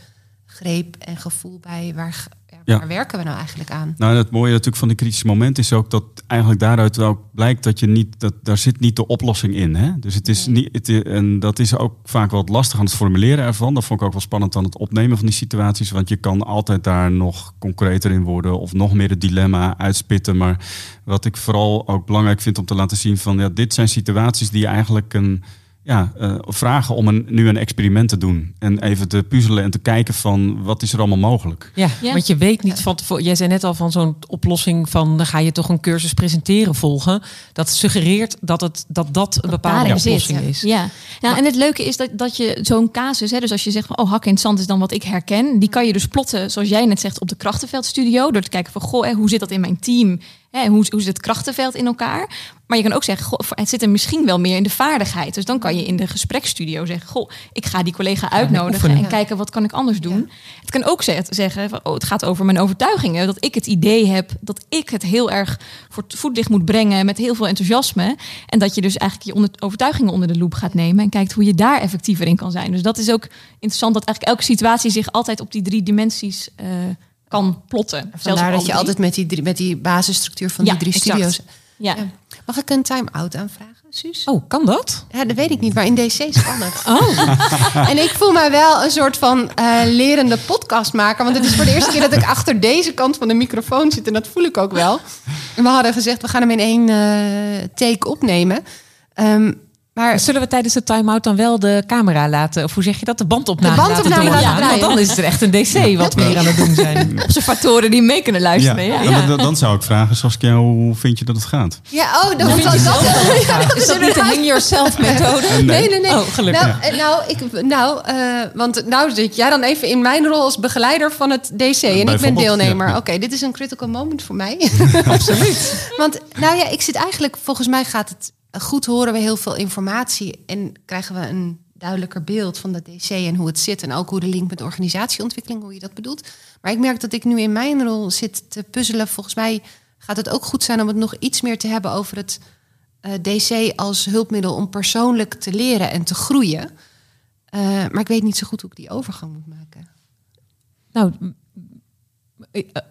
greep en gevoel bij waar, ja, waar werken we nou eigenlijk aan? Nou, het mooie natuurlijk van die kritische moment is ook dat eigenlijk daaruit ook blijkt dat je niet, dat daar zit niet de oplossing in. Hè? Dus het is niet, het, en dat is ook vaak wel lastig aan het formuleren ervan. Dat vond ik ook wel spannend aan het opnemen van die situaties. Want je kan altijd daar nog concreter in worden of nog meer het dilemma uitspitten. Maar wat ik vooral ook belangrijk vind om te laten zien van ja, dit zijn situaties die eigenlijk een ja, eh, vragen om een, nu een experiment te doen. En even te puzzelen en te kijken van wat is er allemaal mogelijk. Ja, Ja. want je weet niet van tevoren. Jij zei net al van zo'n oplossing van dan ga je toch een cursus presenteren volgen. Dat suggereert dat het, dat, dat een bepaalde daarin zit, oplossing ja. is. Ja, nou, en het leuke is dat, dat je zo'n casus, hè, dus als je zegt van oh, hakken in het zand is dan wat ik herken, die kan je dus plotten, zoals jij net zegt, op de krachtenveldstudio. Door te kijken van goh, hè, hoe zit dat in mijn team? Hè, hoe, hoe zit het krachtenveld in elkaar? Maar je kan ook zeggen, goh, het zit er misschien wel meer in de vaardigheid. Dus dan kan je in de gespreksstudio zeggen, goh, ik ga die collega uitnodigen en kijken wat kan ik anders doen. Het kan ook ze- zeggen, van, oh, het gaat over mijn overtuigingen. Dat ik het idee heb dat ik het heel erg voor het voetlicht moet brengen met heel veel enthousiasme. En dat je dus eigenlijk je onder, overtuigingen onder de loep gaat nemen en kijkt hoe je daar effectiever in kan zijn. Dus dat is ook interessant dat eigenlijk elke situatie zich altijd op die drie dimensies eh, kan plotten. Vandaar dat je drie. altijd met die, drie- met die basisstructuur van Ja, die drie exact. studio's... Ja. Ja. Mag ik een time-out aanvragen, Suus? Oh, kan dat? Ja, dat weet ik niet, maar in DC kan het. <laughs> Oh, <laughs> En ik voel mij wel een soort van eh, lerende podcastmaker. Want het is voor de eerste keer dat ik <laughs> achter deze kant van de microfoon zit. En dat voel ik ook wel. En we hadden gezegd, we gaan hem in één eh, take opnemen. Ehm, maar zullen we tijdens de time-out dan wel de camera laten, of hoe zeg je dat, de bandopname, De bandopname laten laten. Want dan is het er echt een DC wat we hier aan het doen zijn. <laughs> Observatoren die mee kunnen luisteren. Ja. Dan, dan, dan zou ik vragen, Saskia, hoe vind je dat het gaat? ja, oh, dan je <laughs> dat. Is dat niet de hang yourself <laughs> methode? Nee, nee, nee. Oh, gelukkig. Nou, nou, ik, nou eh, want nou zit jij dan even in mijn rol als begeleider van het DC. En ik ben deelnemer. ja. Oké, dit is een critical moment voor mij. Absoluut. want nou ja, ik zit eigenlijk, volgens mij gaat het goed, horen we heel veel informatie. En krijgen we een duidelijker beeld van de DC en hoe het zit. En ook hoe de link met organisatieontwikkeling, hoe je dat bedoelt. Maar ik merk dat ik nu in mijn rol zit te puzzelen. Volgens mij gaat het ook goed zijn om het nog iets meer te hebben over het eh, DC als hulpmiddel om persoonlijk te leren en te groeien. Eh, maar ik weet niet zo goed hoe ik die overgang moet maken. Nou, eh,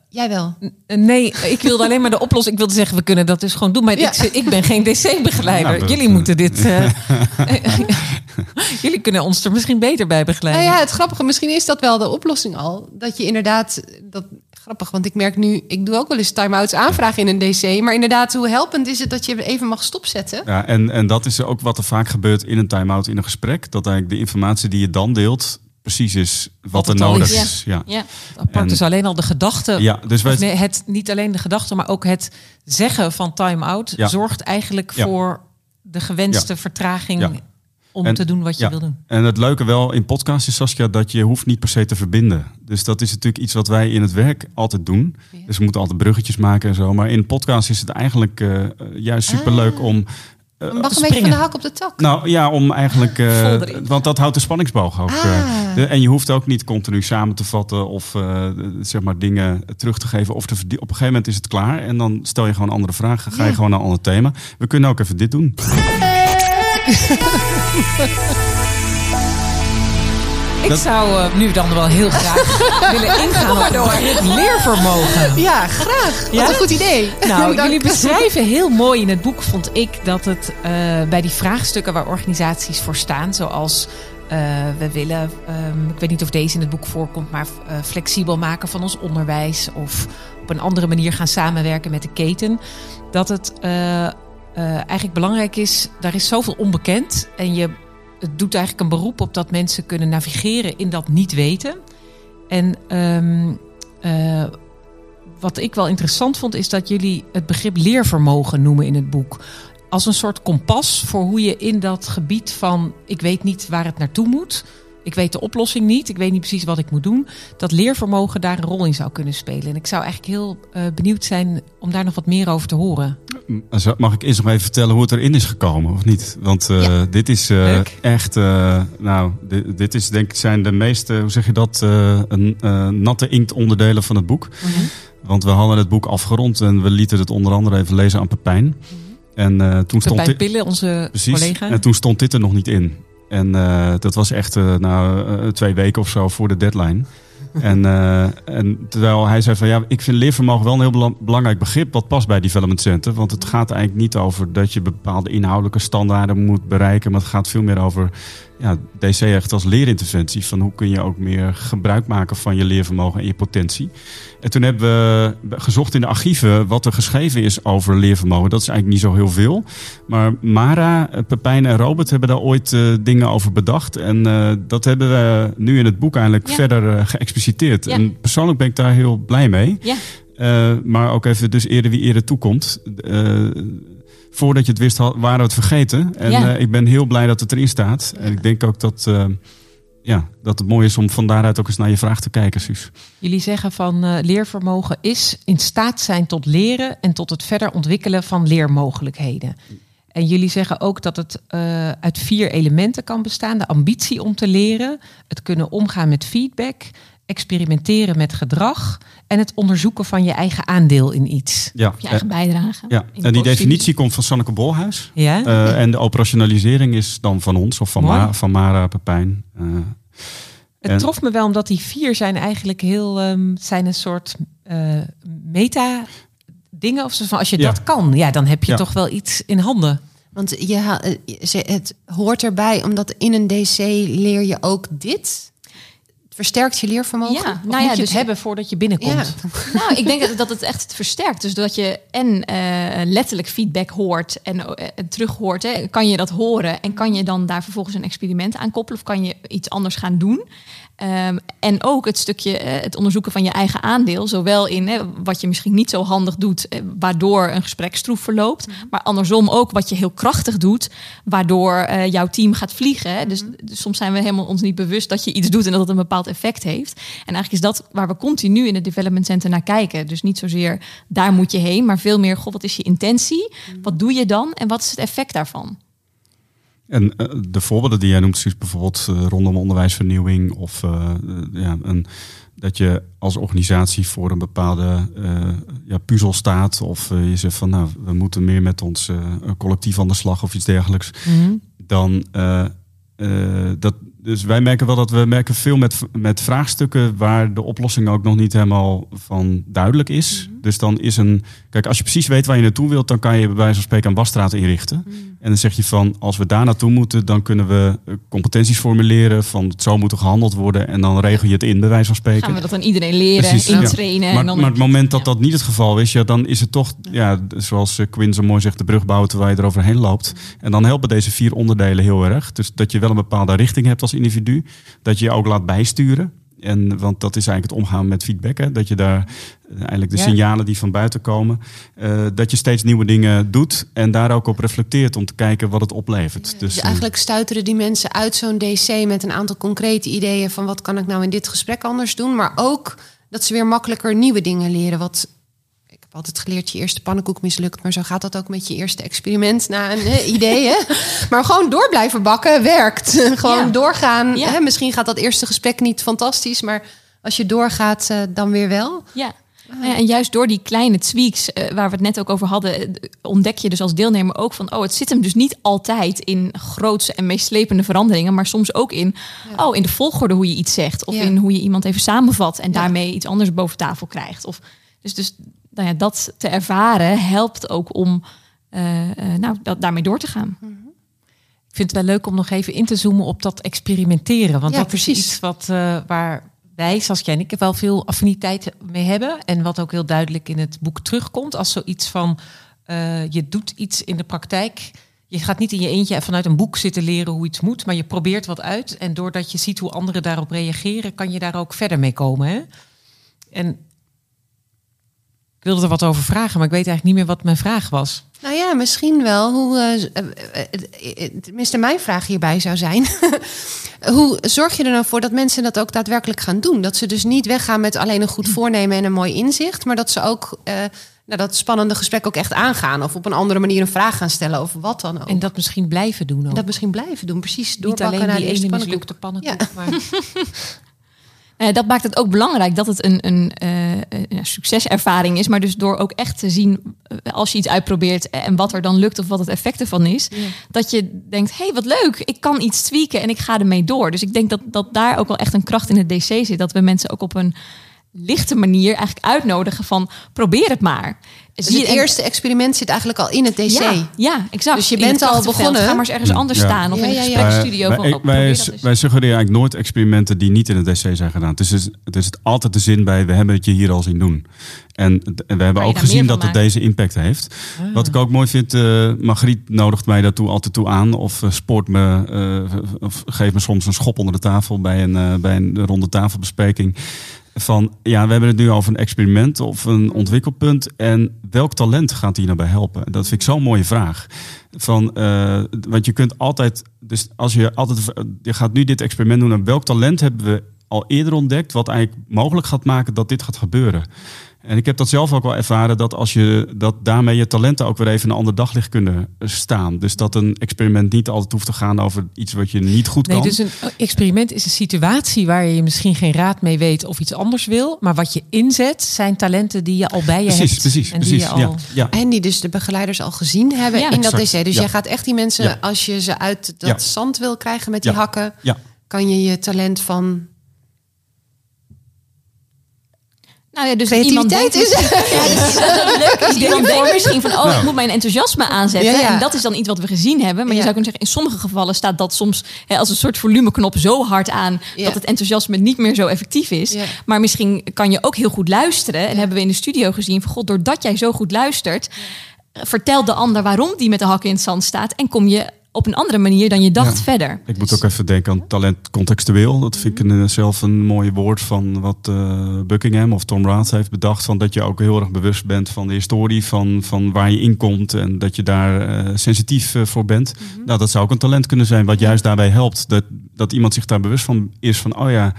Jij wel. eh, nee, ik wilde alleen maar de oplossing. Ik wilde zeggen, we kunnen dat dus gewoon doen. Maar Ja. ik, ik ben geen DC-begeleider. Nou, dat- Jullie moeten dit... eh, <laughs> jullie kunnen ons er misschien beter bij begeleiden. Nou ja, het grappige, misschien is dat wel de oplossing al. Dat je inderdaad, dat, grappig, want ik merk nu, ik doe ook wel eens time-outs aanvragen in een DC. Maar inderdaad, hoe helpend is het dat je even mag stopzetten? Ja, en, en dat is ook wat er vaak gebeurt in een time-out, in een gesprek. Dat eigenlijk de informatie die je dan deelt precies is wat, Wat er nodig is. is. Ja. Ja. Apart En- is alleen al de gedachte. Ja, dus wij, nee, het, niet alleen de gedachte, maar ook het zeggen van time-out... Ja. zorgt eigenlijk Ja. voor de gewenste vertraging... Ja. om En- te doen wat je ja. wil doen. En het leuke wel in podcast is, Saskia, dat je hoeft niet per se te verbinden. Dus dat is natuurlijk iets wat wij in het werk altijd doen. Ja. Dus we moeten altijd bruggetjes maken en zo. Maar in podcast is het eigenlijk eh, eh, juist superleuk Ah. om... Mag eh, een beetje springen. van de hak op de tak. Nou ja, om eigenlijk. eh, want dat houdt de spanningsboog ook. Ah. eh. De- en je hoeft ook niet continu samen te vatten of zeg maar dingen terug te geven. Of te op een gegeven moment is het klaar. En dan stel je gewoon andere vragen. Ga je Ja. gewoon naar een ander thema. We kunnen ook even dit doen. <laughs> Ik Dat- zou eh, nu dan wel heel graag <laughs> willen ingaan op het leervermogen. Ja, graag. Wat Ja? een goed idee. Nou, jullie beschrijven heel mooi in het boek, vond ik, dat het eh, bij die vraagstukken waar organisaties voor staan, zoals Eh, we willen, ehm, ik weet niet of deze in het boek voorkomt, maar uh, flexibel maken van ons onderwijs. Of op een andere manier gaan samenwerken met de keten. Dat het uh, eigenlijk belangrijk is, daar is zoveel onbekend. En je het doet eigenlijk een beroep op dat mensen kunnen navigeren in dat niet weten. En um, wat ik wel interessant vond, is dat jullie het begrip leervermogen noemen in het boek. Als een soort kompas voor hoe je in dat gebied van ik weet niet waar het naartoe moet. Ik weet de oplossing niet. Ik weet niet precies wat ik moet doen. Dat leervermogen daar een rol in zou kunnen spelen. En ik zou eigenlijk heel uh, benieuwd zijn om daar nog wat meer over te horen. Mag ik eerst nog even vertellen hoe het erin is gekomen, of niet? Want uh, ja. dit is uh, echt, nou, dit, dit, is denk ik zijn de meeste, hoe zeg je dat, een, natte inkt onderdelen van het boek. Mm -hmm. Want we hadden het boek afgerond en we lieten het onder andere even lezen aan Pepijn. Mm -hmm. En toen stond Pillen, onze precies, collega. En toen stond dit er nog niet in. En dat was echt nou, twee weken of zo voor de deadline. En, en terwijl hij zei van ja, ik vind leervermogen wel een heel belangrijk begrip wat past bij Development Center. Want het gaat eigenlijk niet over dat je bepaalde inhoudelijke standaarden moet bereiken. Maar het gaat veel meer over ja, DC echt als leerinterventie. Van hoe kun je ook meer gebruik maken van je leervermogen en je potentie. En toen hebben we gezocht in de archieven wat er geschreven is over leervermogen. Dat is eigenlijk niet zo heel veel. Maar Mara, Pepijn en Robert hebben daar ooit uh, dingen over bedacht. En uh, dat hebben we nu in het boek eigenlijk ja. verder uh, Ja. En persoonlijk ben ik daar heel blij mee. Ja. maar ook even dus eerder wie eerder toekomt voordat je het wist, waren we het vergeten. En ja. uh, ik ben heel blij dat het erin staat. En ik denk ook dat, uh, ja, dat het mooi is om van daaruit ook eens naar je vraag te kijken, Suus. Jullie zeggen van uh, leervermogen is in staat zijn tot leren en tot het verder ontwikkelen van leermogelijkheden. En jullie zeggen ook dat het uit vier elementen kan bestaan: de ambitie om te leren, het kunnen omgaan met feedback, experimenteren met gedrag en het onderzoeken van je eigen aandeel in iets. Ja. Of je eigen bijdrage. Ja, en die definitie komt van Sanneke Bolhuis. Ja? Uh, en de operationalisering is dan van ons of van, Ma, van Mara Pepijn. Uh, het en... trof me wel omdat die vier zijn eigenlijk heel um, zijn een soort uh, meta dingen of zo van als je ja. dat kan, ja, dan heb je ja. toch wel iets in handen. Want je, het hoort erbij, omdat in een DC leer je ook dit versterkt je leervermogen? Ja, nou ja, dus hebben voordat je binnenkomt. Ja. <laughs> nou, ik denk dat het echt versterkt. Dus dat je en uh, letterlijk feedback hoort en uh, terug hoort, hè, kan je dat horen en kan je dan daar vervolgens een experiment aan koppelen of kan je iets anders gaan doen? Um, en ook het stukje uh, het onderzoeken van je eigen aandeel, zowel in hè, wat je misschien niet zo handig doet, uh, waardoor een gesprek stroef verloopt, mm-hmm. maar andersom ook wat je heel krachtig doet, waardoor uh, jouw team gaat vliegen. Hè. Dus, Mm-hmm. dus, soms zijn we helemaal ons niet bewust dat je iets doet en dat het een bepaald effect heeft. En eigenlijk is dat waar we continu in het development center naar kijken. Dus niet zozeer daar moet je heen, maar veel meer, god, wat is je intentie? Mm-hmm. Wat doe je dan en wat is het effect daarvan? En uh, de voorbeelden die jij noemt, is bijvoorbeeld uh, rondom onderwijsvernieuwing of uh, ja, een, dat je als organisatie voor een bepaalde ja, puzzel staat of je zegt van nou, we moeten meer met ons collectief aan de slag of iets dergelijks, mm-hmm. dan dat, dus wij merken wel dat we merken veel met, met vraagstukken waar de oplossing ook nog niet helemaal van duidelijk is. Dus dan is een. Kijk, als je precies weet waar je naartoe wilt, dan kan je bij wijze van spreken een wasstraat inrichten. Mm-hmm. En dan zeg je van als we daar naartoe moeten, dan kunnen we competenties formuleren van zo moet er gehandeld worden. En dan regel je het in, bij wijze van spreken. Gaan we dat aan iedereen leren, precies, intrainen. Ja. Maar, en dan maar het moment dat dat niet het geval is, ja, dan is het toch, ja, zoals Quinn zo mooi zegt, de brug bouwen terwijl je eroverheen loopt. En dan helpen deze vier onderdelen heel erg. Dus dat je wel een bepaalde richting hebt als individu. Dat je je ook laat bijsturen. En, want dat is eigenlijk het omgaan met feedback. Hè? Dat je daar eigenlijk de Ja. signalen die van buiten komen. eh, dat je steeds nieuwe dingen doet. En daar ook op reflecteert om te kijken wat het oplevert. Dus, Dus eh, eigenlijk stuiteren die mensen uit zo'n DC met een aantal concrete ideeën van wat kan ik nou in dit gesprek anders doen. Maar ook dat ze weer makkelijker nieuwe dingen leren. Wat altijd geleerd, je eerste pannenkoek mislukt. Maar zo gaat dat ook met je eerste experiment na een eh, idee. Hè? <laughs> Maar gewoon door blijven bakken werkt. <laughs> gewoon Ja. doorgaan. Ja. Hè? Misschien gaat dat eerste gesprek niet fantastisch. Maar als je doorgaat, eh, dan weer wel. Ja. Nou ja, en juist door die kleine tweaks, eh, waar we het net ook over hadden, ontdek je dus als deelnemer ook van, oh, het zit hem dus niet altijd in grootse en meeslepende veranderingen, maar soms ook in, oh, in de volgorde hoe je iets zegt, of in hoe je iemand even samenvat en daarmee iets anders boven tafel krijgt. Of, dus dus nou ja, dat te ervaren helpt ook om eh, eh, nou, dat, daarmee door te gaan. Ik vind het wel leuk om nog even in te zoomen op dat experimenteren. Want Ja, dat precies. is iets wat, eh, waar wij, zoals jij en ik, wel veel affiniteit mee hebben. En wat ook heel duidelijk in het boek terugkomt. Als zoiets van, je doet iets in de praktijk. Je gaat niet in je eentje vanuit een boek zitten leren hoe iets moet. Maar je probeert wat uit. En doordat je ziet hoe anderen daarop reageren, kan je daar ook verder mee komen. Hè? En wilde er wat over vragen, maar ik weet eigenlijk niet meer wat mijn vraag was. Nou ja, misschien wel. Hoe, eh, eh, eh, tenminste, mijn vraag hierbij zou zijn. <laughs> hoe zorg je er nou voor dat mensen dat ook daadwerkelijk gaan doen? Dat ze dus niet weggaan met alleen een goed voornemen en een mooi inzicht, maar dat ze ook eh, nou, dat spannende gesprek ook echt aangaan. Of op een andere manier een vraag gaan stellen of wat dan ook. En dat misschien blijven doen. Ook. En dat misschien blijven doen. Precies, niet doorpakken alleen naar die ene mislukte pannenkoek. Maar <laughs> Eh, dat maakt het ook belangrijk dat het een, een, eh, een succeservaring is. Maar dus door ook echt te zien, eh, als je iets uitprobeert en wat er dan lukt of wat het effect ervan is. Dat je denkt, hé, hey, wat leuk, ik kan iets tweaken en ik ga ermee door. Dus ik denk dat, dat daar ook wel echt een kracht in het DC zit. Dat we mensen ook op een lichte manier eigenlijk uitnodigen van probeer het maar. Dus Zie het eerste experiment zit eigenlijk al in het DC. Ja, ja, exact. Dus je bent al begonnen. Ga maar eens ergens anders Ja. staan of Ja, in ja, een ja. gespreksstudio. Wij, van, wij, oh, wij, wij suggereren eigenlijk nooit experimenten die niet in het DC zijn gedaan. Dus het is, het is altijd de zin bij, we hebben het je hier al zien doen. En, en we hebben ook gezien dat het deze impact heeft. Wat ik ook mooi vind, eh Margriet nodigt mij daartoe altijd toe aan. Of eh, spoort me, eh, of geeft me soms een schop onder de tafel bij een, bij een ronde tafelbespreking. Van ja, we hebben het nu over een experiment of een ontwikkelpunt. En welk talent gaat hier nou bij helpen? Dat vind ik zo'n mooie vraag. Van, eh, want je kunt altijd, dus als je altijd, je gaat nu dit experiment doen. En welk talent hebben we al eerder ontdekt, wat eigenlijk mogelijk gaat maken dat dit gaat gebeuren? En ik heb dat zelf ook wel ervaren dat als je dat daarmee je talenten ook weer even een ander daglicht kunnen staan. Dus dat een experiment niet altijd hoeft te gaan over iets wat je niet goed nee, kan. dus een experiment is een situatie waar je misschien geen raad mee weet of iets anders wil. Maar wat je inzet zijn talenten die je al bij je precies, hebt. precies, en die precies. je al... Ja, ja. En die dus de begeleiders al gezien hebben Ja, in dat exact. DC. Dus Ja. jij gaat echt die mensen, Ja. als je ze uit dat Ja. zand wil krijgen met die Ja. hakken, Ja. kan je je talent van Nou ja, dus iemand denkt, is. <laughs> Ja, dus het leuke is, <laughs> iemand denkt misschien van, oh, Nou. ik moet mijn enthousiasme aanzetten. Ja, ja. En dat is dan iets wat we gezien hebben. Maar je zou kunnen zeggen, in sommige gevallen staat dat soms hè, als een soort volumeknop zo hard aan Ja. dat het enthousiasme niet meer zo effectief is. Ja. Maar misschien kan je ook heel goed luisteren. En hebben we in de studio gezien van, god, doordat jij zo goed luistert, vertel de ander waarom die met de hakken in het zand staat. En kom je op een andere manier dan je dacht Ja. verder. Ik moet ook even denken aan talent contextueel. Dat vind ik een, eh, zelf een mooi woord van wat eh, Buckingham of Tom Rath heeft bedacht. Van dat je ook heel erg bewust bent van de historie, van, van waar je in komt. En dat je daar eh, sensitief eh, voor bent. Nou, dat zou ook een talent kunnen zijn wat juist daarbij helpt. Dat, dat iemand zich daar bewust van is van, oh ja,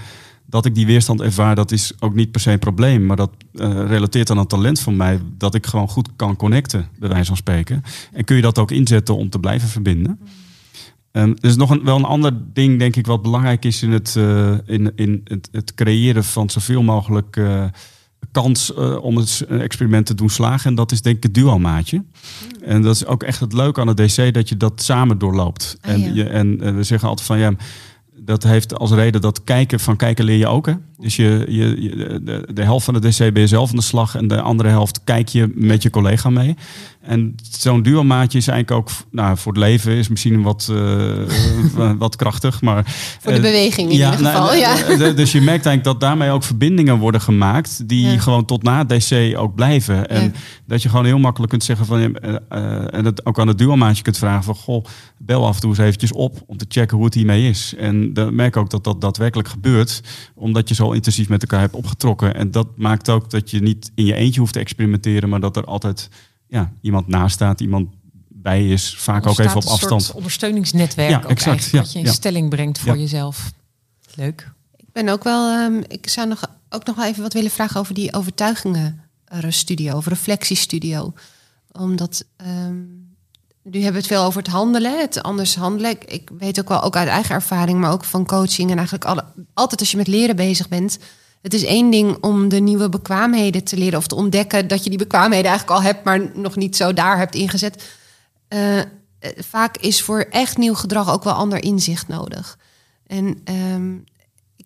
dat ik die weerstand ervaar, dat is ook niet per se een probleem. Maar dat eh, relateert aan een talent van mij, dat ik gewoon goed kan connecten, bij wijze van spreken. En kun je dat ook inzetten om te blijven verbinden. Ehm, er is nog een, wel een ander ding, denk ik, wat belangrijk is in het, eh, in, in het, het creëren van zoveel mogelijk eh, kans om het experiment te doen slagen. En dat is denk ik het duo-maatje. En dat is ook echt het leuke aan het DC, dat je dat samen doorloopt. Ah, en, ja. je, en we zeggen altijd van ja. Dat heeft als reden dat kijken van kijken leer je ook. Hè? Dus je, je, de, de helft van de DC ben je zelf aan de slag en de andere helft kijk je met je collega mee. En zo'n duo-maatje is eigenlijk ook, nou, voor het leven is misschien wat, eh, <laughs> wat krachtig, maar... voor de eh, beweging in ieder nou, geval. eh, ja. eh, Dus je merkt eigenlijk dat daarmee ook verbindingen worden gemaakt die Ja. gewoon tot na het DC ook blijven. En dat je gewoon heel makkelijk kunt zeggen van, en het ook aan het duo-maatje kunt vragen van, goh, bel af en toe eens eventjes op om te checken hoe het hiermee is. En dan merk ook dat dat daadwerkelijk gebeurt, omdat je zo intensief met elkaar hebt opgetrokken. En dat maakt ook dat je niet in je eentje hoeft te experimenteren, maar dat er altijd ja, iemand naast staat, iemand bij is, vaak ook even op Ontstaat een afstand. soort ondersteuningsnetwerk Ja, ook exact, ja, wat je in ja. stelling brengt voor Ja. jezelf. Leuk. Ik ben ook wel, ehm, ik zou nog, ook nog wel even wat willen vragen over die overtuigingen-studio, of reflectiestudio. Omdat, ehm, nu hebben we het veel over het handelen, het anders handelen. Ik, ik weet ook wel, ook uit eigen ervaring, maar ook van coaching en eigenlijk alle, altijd als je met leren bezig bent. Het is één ding om de nieuwe bekwaamheden te leren of te ontdekken dat je die bekwaamheden eigenlijk al hebt, maar nog niet zo daar hebt ingezet. Eh, eh, vaak is voor echt nieuw gedrag ook wel ander inzicht nodig. En ehm,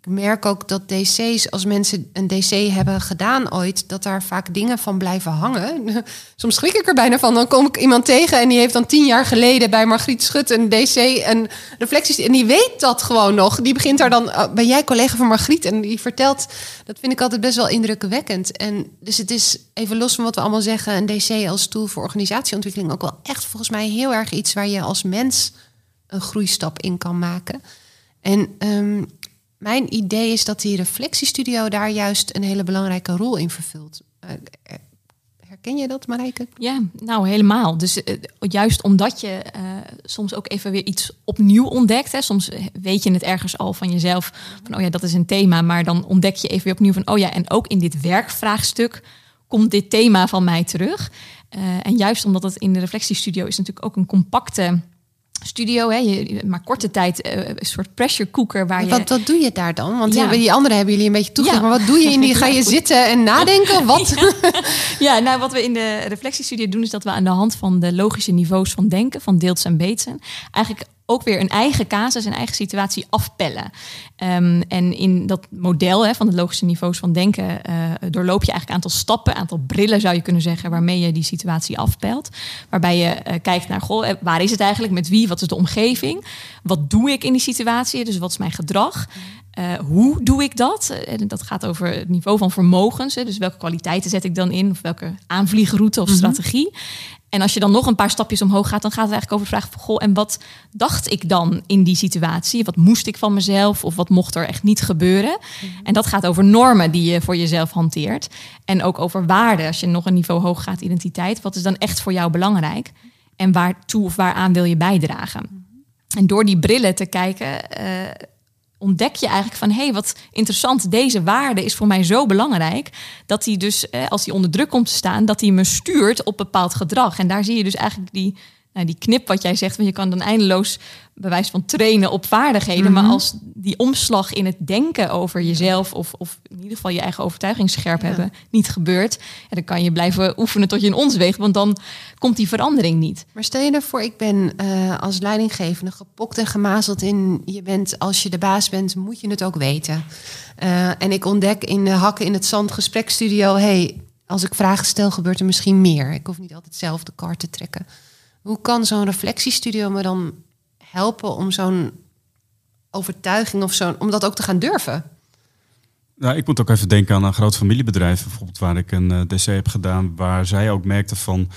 ik merk ook dat DC's, als mensen een DC hebben gedaan ooit, dat daar vaak dingen van blijven hangen. <laughs> Soms schrik ik er bijna van. Dan kom ik iemand tegen en die heeft dan tien jaar geleden bij Margriet Schut een DC en reflecties. En die weet dat gewoon nog. Die begint daar dan. oh, Ben jij collega van Margriet? En die vertelt. Dat vind ik altijd best wel indrukwekkend. En dus het is even los van wat we allemaal zeggen, een DC als tool voor organisatieontwikkeling ook wel echt volgens mij heel erg iets waar je als mens een groeistap in kan maken. En ehm, mijn idee is dat die reflectiestudio daar juist een hele belangrijke rol in vervult. Eh, eh, herken je dat, Marijke? Ja, nou helemaal. Dus eh, juist omdat je soms ook even weer iets opnieuw ontdekt. Hè. Soms weet je het ergens al van jezelf. Van oh ja, dat is een thema. Maar dan ontdek je even weer opnieuw van oh ja, en ook in dit werkvraagstuk komt dit thema van mij terug. En juist omdat het in de reflectiestudio is natuurlijk ook een compacte studio. Hè. Je, maar korte tijd eh, een soort pressure cooker waar je... Wat, wat doe je daar dan? Want Ja. die- anderen hebben jullie een beetje. Ja. Maar wat doe je in die? Ga je <laughs> zitten en nadenken? Of <laughs> Wat? Ja, nou wat we in de reflectiestudio doen is dat we aan de hand van de logische niveaus van denken, van Deeltz en Bateson, eigenlijk ook weer een eigen casus, een eigen situatie afpellen. Ehm, en in dat model hè, van de logische niveaus van denken eh, doorloop je eigenlijk een aantal stappen, een aantal brillen zou je kunnen zeggen, waarmee je die situatie afpelt. Waarbij je eh, kijkt naar, goh, eh, waar is het eigenlijk, met wie, wat is de omgeving, wat doe ik in die situatie, dus wat is mijn gedrag. Hoe doe ik dat? En dat gaat over het niveau van vermogens. Hè, dus welke kwaliteiten zet ik dan in? Of welke aanvliegroute of strategie? En als je dan nog een paar stapjes omhoog gaat, dan gaat het eigenlijk over de vraag van goh, en wat dacht ik dan in die situatie? Wat moest ik van mezelf? Of wat mocht er echt niet gebeuren? En dat gaat over normen die je voor jezelf hanteert. En ook over waarden. Als je nog een niveau hoog gaat, identiteit. Wat is dan echt voor jou belangrijk? En waartoe of waaraan wil je bijdragen? En door die brillen te kijken, eh, ontdek je eigenlijk van... hé, hey, wat interessant, deze waarde is voor mij zo belangrijk... dat hij dus, eh, als hij onder druk komt te staan... dat hij me stuurt op bepaald gedrag. En daar zie je dus eigenlijk die, nou, die knip wat jij zegt... want je kan dan eindeloos bewijs van trainen op vaardigheden... maar als die omslag in het denken over jezelf... of, of in ieder geval je eigen overtuiging scherp hebben, niet gebeurt... Ja, dan kan je blijven oefenen tot je in ons weegt... want dan komt die verandering niet. Maar stel je ervoor, ik ben eh, als leidinggevende gepokt en gemazeld in... je bent, als je de baas bent, moet je het ook weten. Eh, en ik ontdek in de hakken in het zand gesprekstudio... hey, als ik vragen stel, gebeurt er misschien meer. Ik hoef niet altijd zelf de kar te trekken. Hoe kan zo'n reflectiestudio me dan helpen om zo'n overtuiging of zo'n... om dat ook te gaan durven? Nou, ik moet ook even denken aan een groot familiebedrijf, bijvoorbeeld waar ik een eh, DC heb gedaan, waar zij ook merkten van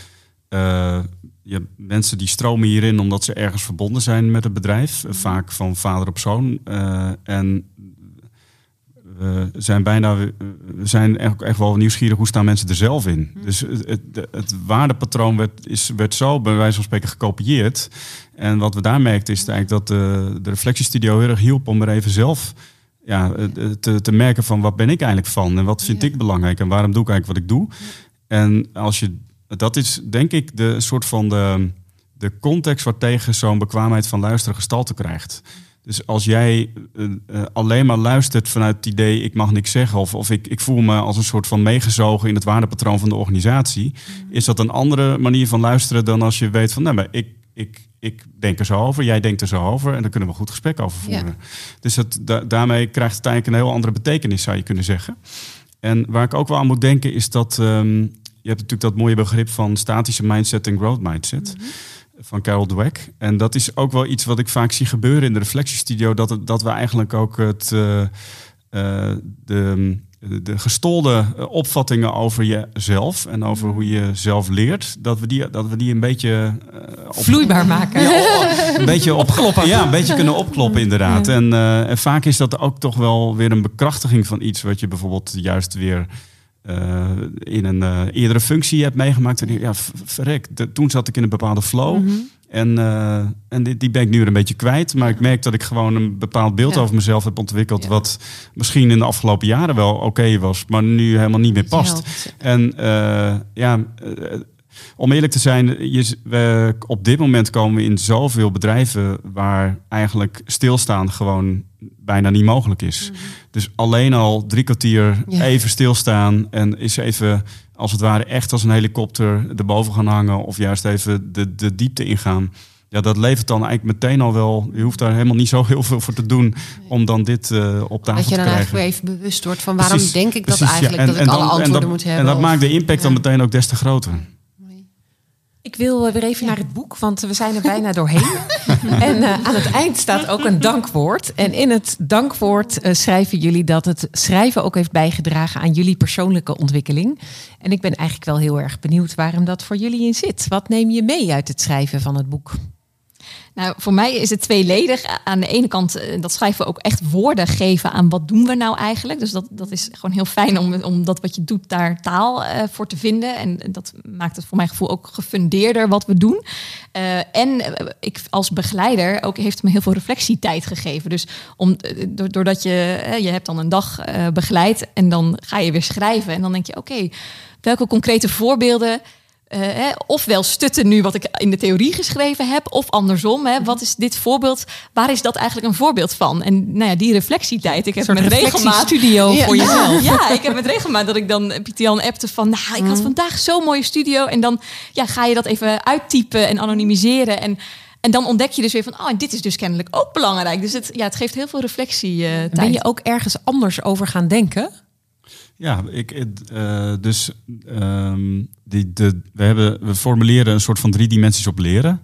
eh, je, mensen die stromen hierin omdat ze ergens verbonden zijn met het bedrijf, eh, vaak van vader op zoon. en we zijn bijna, we zijn echt, echt wel nieuwsgierig hoe staan mensen er zelf in. Dus het, het, het waardepatroon werd, is, werd zo bij wijze van spreken gekopieerd. En wat we daar merkten is eigenlijk dat de, de reflectiestudio heel erg hielp om er even zelf ja, te, te merken van wat ben ik eigenlijk van en wat vind Ja. ik belangrijk en waarom doe ik eigenlijk wat ik doe. En als je, dat is denk ik de soort van de, de context waartegen zo'n bekwaamheid van luisteren gestalte krijgt. Dus als jij eh, eh, alleen maar luistert vanuit het idee ik mag niks zeggen of, of ik, ik voel me als een soort van meegezogen in het waardepatroon van de organisatie, is dat een andere manier van luisteren dan als je weet van nou, maar ik, ik, ik denk er zo over, jij denkt er zo over en daar kunnen we een goed gesprek over voeren. Ja. Dus dat, da- daarmee krijgt het eigenlijk een heel andere betekenis, zou je kunnen zeggen. En waar ik ook wel aan moet denken is dat ehm, je hebt natuurlijk dat mooie begrip van statische mindset en growth mindset van Carol Dweck. En dat is ook wel iets wat ik vaak zie gebeuren in de reflectiestudio. Dat, het, dat we eigenlijk ook het, eh, eh, de, de gestolde eh, opvattingen over jezelf en over hoe je zelf leert, dat we die, dat we die een beetje op, Vloeibaar maken. <laughs> een beetje opkloppen. Ja, een beetje kunnen opkloppen inderdaad. En, en vaak is dat ook toch wel weer een bekrachtiging van iets wat je bijvoorbeeld juist weer eh, in een eh, eerdere functie hebt meegemaakt. En ja, verrek, de- toen zat ik in een bepaalde flow. En, eh, en die, die ben ik nu weer een beetje kwijt. Maar ik merk dat ik gewoon een bepaald beeld Ja. over mezelf heb ontwikkeld. Ja. Wat misschien in de afgelopen jaren wel oké was, maar nu helemaal niet meer past. En ja, om eerlijk te zijn, je, we, op dit moment komen we in zoveel bedrijven waar eigenlijk stilstaan gewoon bijna niet mogelijk is. Dus alleen al drie kwartier Ja. even stilstaan en is even als het ware echt als een helikopter erboven gaan hangen of juist even de, de diepte ingaan. ja, dat levert dan eigenlijk meteen al wel. Je hoeft daar helemaal niet zo heel veel voor te doen om dan dit uh, op tafel te krijgen. Dat je dan eigenlijk weer even bewust wordt van waarom denk ik dat eigenlijk ja. en, dat ik alle antwoorden dat, moet hebben. En dat of, maakt de impact dan meteen ook des te groter. Ik wil weer even naar het boek, want we zijn er bijna doorheen. <laughs> en uh, aan het eind staat ook een dankwoord. En in het dankwoord uh, schrijven jullie dat het schrijven ook heeft bijgedragen aan jullie persoonlijke ontwikkeling. En ik ben eigenlijk wel heel erg benieuwd waarom dat voor jullie in zit. Wat neem je mee uit het schrijven van het boek? Nou, voor mij is het tweeledig. Aan de ene kant, eh, dat schrijven we ook echt woorden geven aan wat doen we nou eigenlijk. Dus dat, dat is gewoon heel fijn om, om dat wat je doet daar taal uh, voor te vinden. En dat maakt het voor mijn gevoel ook gefundeerder wat we doen. Uh, en ik als begeleider ook heeft me heel veel reflectietijd gegeven. Dus om, doordat je, je hebt dan een dag begeleid en dan ga je weer schrijven. En dan denk je, oké, welke concrete voorbeelden uh, hè, ofwel stutten nu wat ik in de theorie geschreven heb, of andersom. Hè, wat is dit voorbeeld? Waar is dat eigenlijk een voorbeeld van? En nou ja, die reflectietijd. Ik heb met regelmaat studio ja, voor jezelf. Ja, ik heb met regelmaat dat ik dan Pieter Jan appte van, nou, ik had mhm. vandaag zo'n mooie studio. En dan ja, ga je dat even uittypen en anonimiseren. En en dan ontdek je dus weer van, oh, en dit is dus kennelijk ook belangrijk. Dus het, ja, het geeft heel veel reflectie. Uh, ben je ook ergens anders over gaan denken? Ja, ik, uh, dus um, die, de, we, hebben, we formuleren een soort van drie dimensies op leren.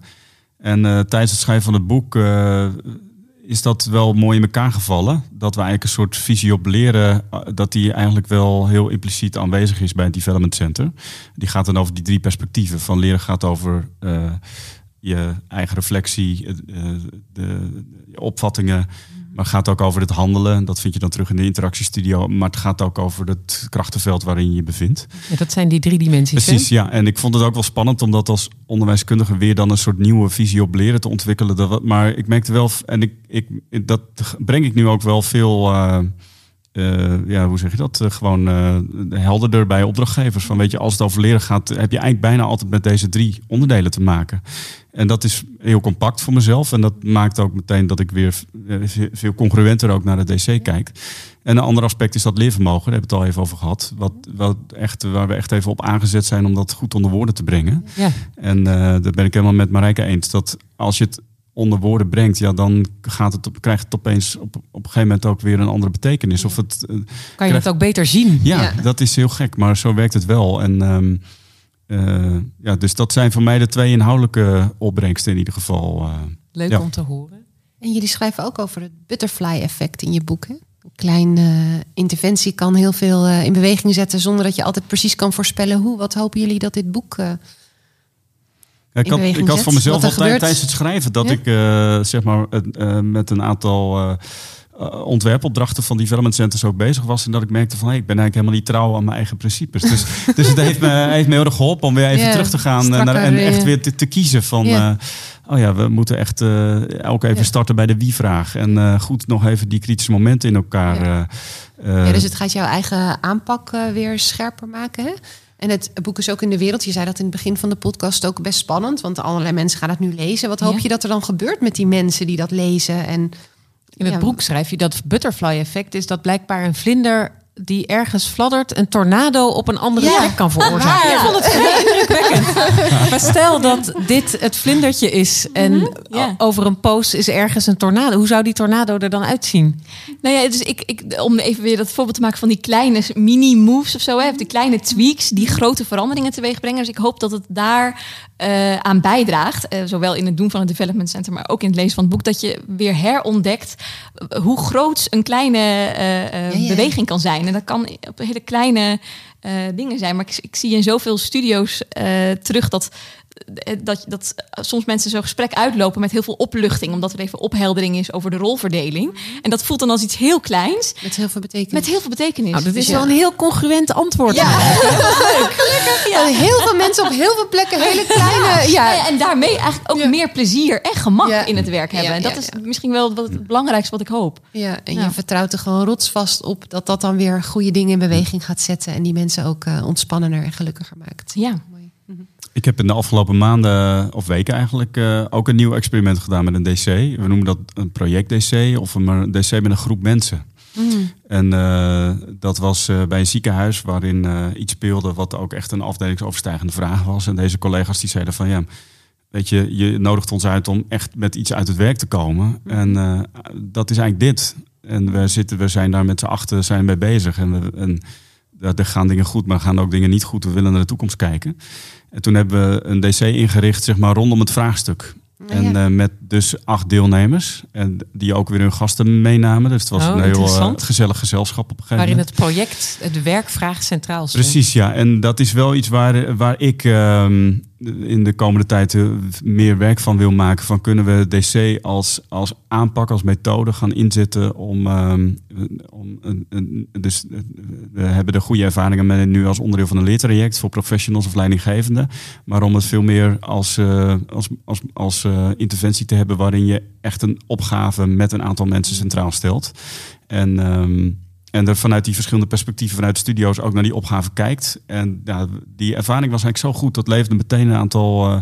En uh, tijdens het schrijven van het boek is dat wel mooi in elkaar gevallen. Dat we eigenlijk een soort visie op leren, dat die eigenlijk wel heel impliciet aanwezig is bij het Development Center. Die gaat dan over die drie perspectieven. Van leren gaat over je eigen reflectie, de, de opvattingen maar het gaat ook over het handelen. Dat vind je dan terug in de interactiestudio. Maar het gaat ook over het krachtenveld waarin je je bevindt. Ja, dat zijn die drie dimensies. Precies, ja. En ik vond het ook wel spannend om dat als onderwijskundige weer dan een soort nieuwe visie op leren te ontwikkelen. Maar ik merkte wel, en ik, ik, dat breng ik nu ook wel veel. Uh, uh, ja, hoe zeg je dat? Uh, gewoon uh, helderder bij opdrachtgevers. Van weet je, als het over leren gaat, heb je eigenlijk bijna altijd met deze drie onderdelen te maken. En dat is heel compact voor mezelf. En dat maakt ook meteen dat ik weer veel congruenter ook naar de DC kijk. En een ander aspect is dat leervermogen. Daar hebben we het al even over gehad. Wat, wat echt, waar we echt even op aangezet zijn om dat goed onder woorden te brengen. Ja. En daar ben ik helemaal met Marijke eens. Dat als je het onder woorden brengt, ja, dan gaat het op, krijgt het opeens op, op een gegeven moment ook weer een andere betekenis. Of het, uh, kan je het ook beter zien? Ja, dat is heel gek, maar zo werkt het wel. En um, uh, ja, dus dat zijn voor mij de twee inhoudelijke opbrengsten in ieder geval. Uh, Leuk ja. om te horen. En jullie schrijven ook over het butterfly-effect in je boek. Hè? Een kleine interventie kan heel veel in beweging zetten zonder dat je altijd precies kan voorspellen hoe. Wat hopen jullie dat dit boek ik, had, ik had voor mezelf al tijdens het schrijven dat ik uh, zeg maar uh, met een aantal uh, ontwerpopdrachten van development centers ook bezig was. En dat ik merkte van hey, ik ben eigenlijk helemaal niet trouw aan mijn eigen principes. Dus, <laughs> dus het heeft me, heeft me heel erg geholpen om weer even yeah, terug te gaan naar, en echt weer te, te kiezen van. Yeah. oh ja, we moeten echt ook even starten bij de wie-vraag. En goed nog even die kritische momenten in elkaar. Ja dus het gaat jouw eigen aanpak weer scherper maken. Hè? En het boek is ook in de wereld. Je zei dat in het begin van de podcast ook best spannend. Want allerlei mensen gaan het nu lezen. Wat hoop je dat er dan gebeurt met die mensen die dat lezen? En, in het boek schrijf je dat butterfly effect is dat blijkbaar een vlinder die ergens fladdert, een tornado op een andere ja. plek kan veroorzaken. Ja. Ik vond het <laughs> heel indrukwekkend. maar stel dat dit het vlindertje is en mm -hmm. over een poos is ergens een tornado. Hoe zou die tornado er dan uitzien? Nou ja, dus ik, ik, om even weer dat voorbeeld te maken van die kleine mini-moves of zo, hè, die kleine tweaks die grote veranderingen teweeg brengen. Dus ik hoop dat het daar uh, aan bijdraagt, uh, zowel in het doen van het development center, maar ook in het lezen van het boek, dat je weer herontdekt hoe groot een kleine uh, ja, ja. beweging kan zijn. En dat kan op hele kleine dingen zijn. Maar ik, ik, zie in zoveel studio's terug dat eh, dat, dat soms mensen zo'n gesprek uitlopen met heel veel opluchting, omdat er even opheldering is over de rolverdeling. En dat voelt dan als iets heel kleins. Met heel veel betekenis. Met heel veel betekenis. Nou, dat is dus wel een heel congruent antwoord. Ja, <laughs> gelukkig. Ja. Heel veel mensen op heel veel plekken hele kleine. Ja. ja. En daarmee eigenlijk ook meer plezier en gemak in het werk hebben. En dat is misschien wel het belangrijkste wat ik hoop. Ja, en je vertrouwt er gewoon rotsvast op dat dat dan weer goede dingen in beweging gaat zetten. En die mensen ook uh, ontspannender en gelukkiger maakt. Ja. Ik heb in de afgelopen maanden, of weken eigenlijk, uh, ook een nieuw experiment gedaan met een DC. We noemen dat een project DC of een DC met een groep mensen. Mm. En uh, dat was uh, bij een ziekenhuis waarin iets speelde wat ook echt een afdelingsoverstijgende vraag was. En deze collega's die zeiden van ja, weet je, je nodigt ons uit om echt met iets uit het werk te komen. En eh, dat is eigenlijk dit. En we, zitten, we zijn daar met z'n achten zijn mee bezig. En, we, en er gaan dingen goed, maar gaan ook dingen niet goed. We willen naar de toekomst kijken. En toen hebben we een DC ingericht, zeg maar, rondom het vraagstuk. En uh, met dus acht deelnemers. En die ook weer hun gasten meenamen. Dus het was Oh, een heel uh, interessant. gezellig gezelschap op een gegeven Waarin moment. het project, het werkvraag centraal stond. Precies, ja. En dat is wel iets waar, waar ik ehm, in de komende tijd eh, meer werk van wil maken. Van kunnen we DC als, als aanpak, als methode gaan inzetten om. ehm, om dus eh, we hebben de goede ervaringen met het nu als onderdeel van een leertraject voor professionals of leidinggevenden. Maar om het veel meer als, eh, als, als, als interventie te hebben waarin je echt een opgave met een aantal mensen centraal stelt. En. ehm, en er vanuit die verschillende perspectieven vanuit de studio's ook naar die opgave kijkt. En ja, die ervaring was eigenlijk zo goed. Dat leefde meteen een aantal. eh,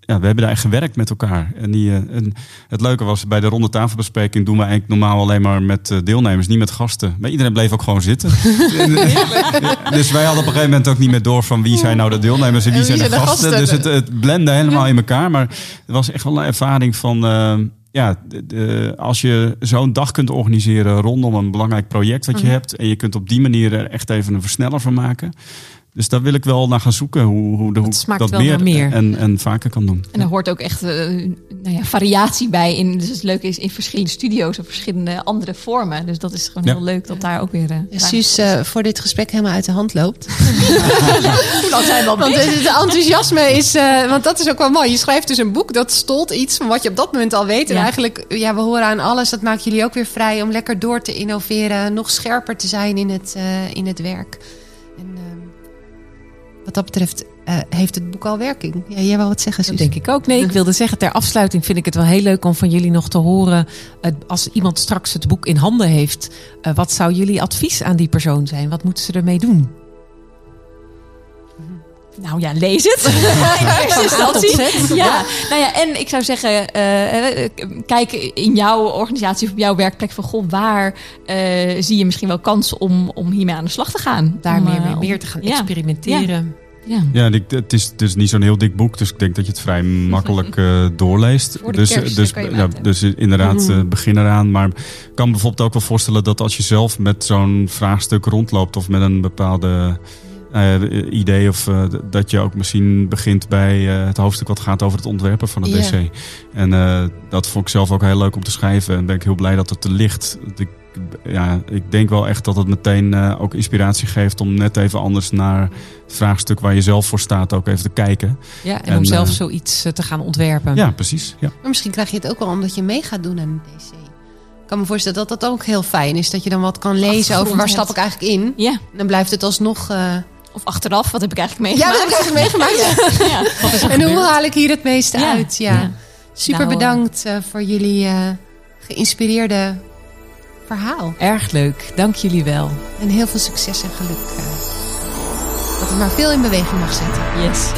ja, we hebben daar echt gewerkt met elkaar. En, die, eh, en het leuke was, bij de ronde tafelbespreking doen we eigenlijk normaal alleen maar met eh, deelnemers, niet met gasten. Maar iedereen bleef ook gewoon zitten. En, <laughs> <laughs> dus wij hadden op een gegeven moment ook niet meer door van wie zijn nou de deelnemers en wie, En wie zijn de zijn de gasten. gasten? Dus het, het blende helemaal in elkaar. Maar het was echt wel een ervaring van. Ja, de- de- als je zo'n dag kunt organiseren rondom een belangrijk project wat je Mhm. hebt. En je kunt op die manier er echt even een versneller van maken. Dus daar wil ik wel naar gaan zoeken. Hoe, hoe, de- hoe dat wel meer, naar meer. En, en vaker kan doen. En daar hoort ook echt eh, nou ja, variatie bij. In, dus het leuke is in verschillende studio's of verschillende andere vormen. Dus dat is gewoon Ja. heel leuk dat daar ook weer. Ja, Suus, eh, voor dit gesprek helemaal uit de hand loopt. <laughs> <laughs> hoe lang zijn we al Want het het enthousiasme is, eh, want dat is ook wel mooi. Je schrijft dus een boek dat stolt iets van wat je op dat moment al weet. En eigenlijk, ja, we horen aan alles. Dat maakt jullie ook weer vrij om lekker door te innoveren, nog scherper te zijn in het, eh, in het werk. Wat dat betreft eh, heeft het boek al werking. Ja, jij wou wat zeggen, Dat Suus? denk ik ook. Nee, ik wilde zeggen, ter afsluiting vind ik het wel heel leuk om van jullie nog te horen. eh, als iemand straks het boek in handen heeft, eh, wat zou jullie advies aan die persoon zijn? Wat moeten ze ermee doen? Nou ja, lees het. In eerste instantie. Ja, nou ja, en ik zou zeggen, eh, kijk in jouw organisatie of op jouw werkplek van goh, waar eh, zie je misschien wel kansen om, om hiermee aan de slag te gaan? Daar Om, meer, eh, meer, om- meer te gaan ja. experimenteren. Ja. Ja, het is, het is niet zo'n heel dik boek, dus ik denk dat je het vrij makkelijk eh, doorleest. Voor de dus, kerst, dus, kan je ja, dus inderdaad, eh, begin eraan. Maar ik kan me bijvoorbeeld ook wel voorstellen dat als je zelf met zo'n vraagstuk rondloopt of met een bepaalde eh, idee, of eh, dat je ook misschien begint bij eh, het hoofdstuk wat gaat over het ontwerpen van het. DC. En eh, dat vond ik zelf ook heel leuk om te schrijven. En ben ik heel blij dat het er ligt. Ik, ja, ik denk wel echt dat het meteen eh, ook inspiratie geeft om net even anders naar het vraagstuk waar je zelf voor staat ook even te kijken. Ja, en, En, om zelf zoiets te gaan ontwerpen. Ja, precies. Ja. Maar misschien krijg je het ook wel omdat je mee gaat doen aan een DC. Ik kan me voorstellen dat dat ook heel fijn is. Dat je dan wat kan lezen over waar stap ik eigenlijk in. ja, En dan blijft het alsnog... eh, of achteraf, wat heb ik eigenlijk Ja, meegemaakt? dat heb ik eigenlijk meegemaakt. Ja. <laughs> En hoe haal ik hier het meeste Ja. uit? Ja. Ja. Super Nou, bedankt eh, voor jullie eh, geïnspireerde verhaal. Erg leuk. Dank jullie wel. En heel veel succes en geluk. eh, dat het maar veel in beweging mag zetten. Yes.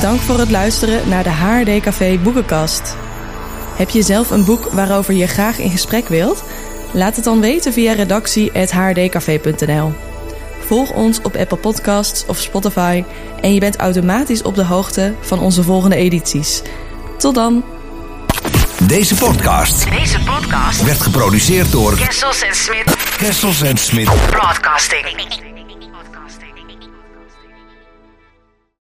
Dank voor het luisteren naar de HRD Café Boekenkast. Heb je zelf een boek waarover je graag in gesprek wilt? Laat het dan weten via redactie.hrdcafé.nl. Volg ons op Apple Podcasts of Spotify en je bent automatisch op de hoogte van onze volgende edities. Tot dan! Deze podcast Deze podcast werd geproduceerd door Kessels en Smit Kessels en Smit. Broadcasting.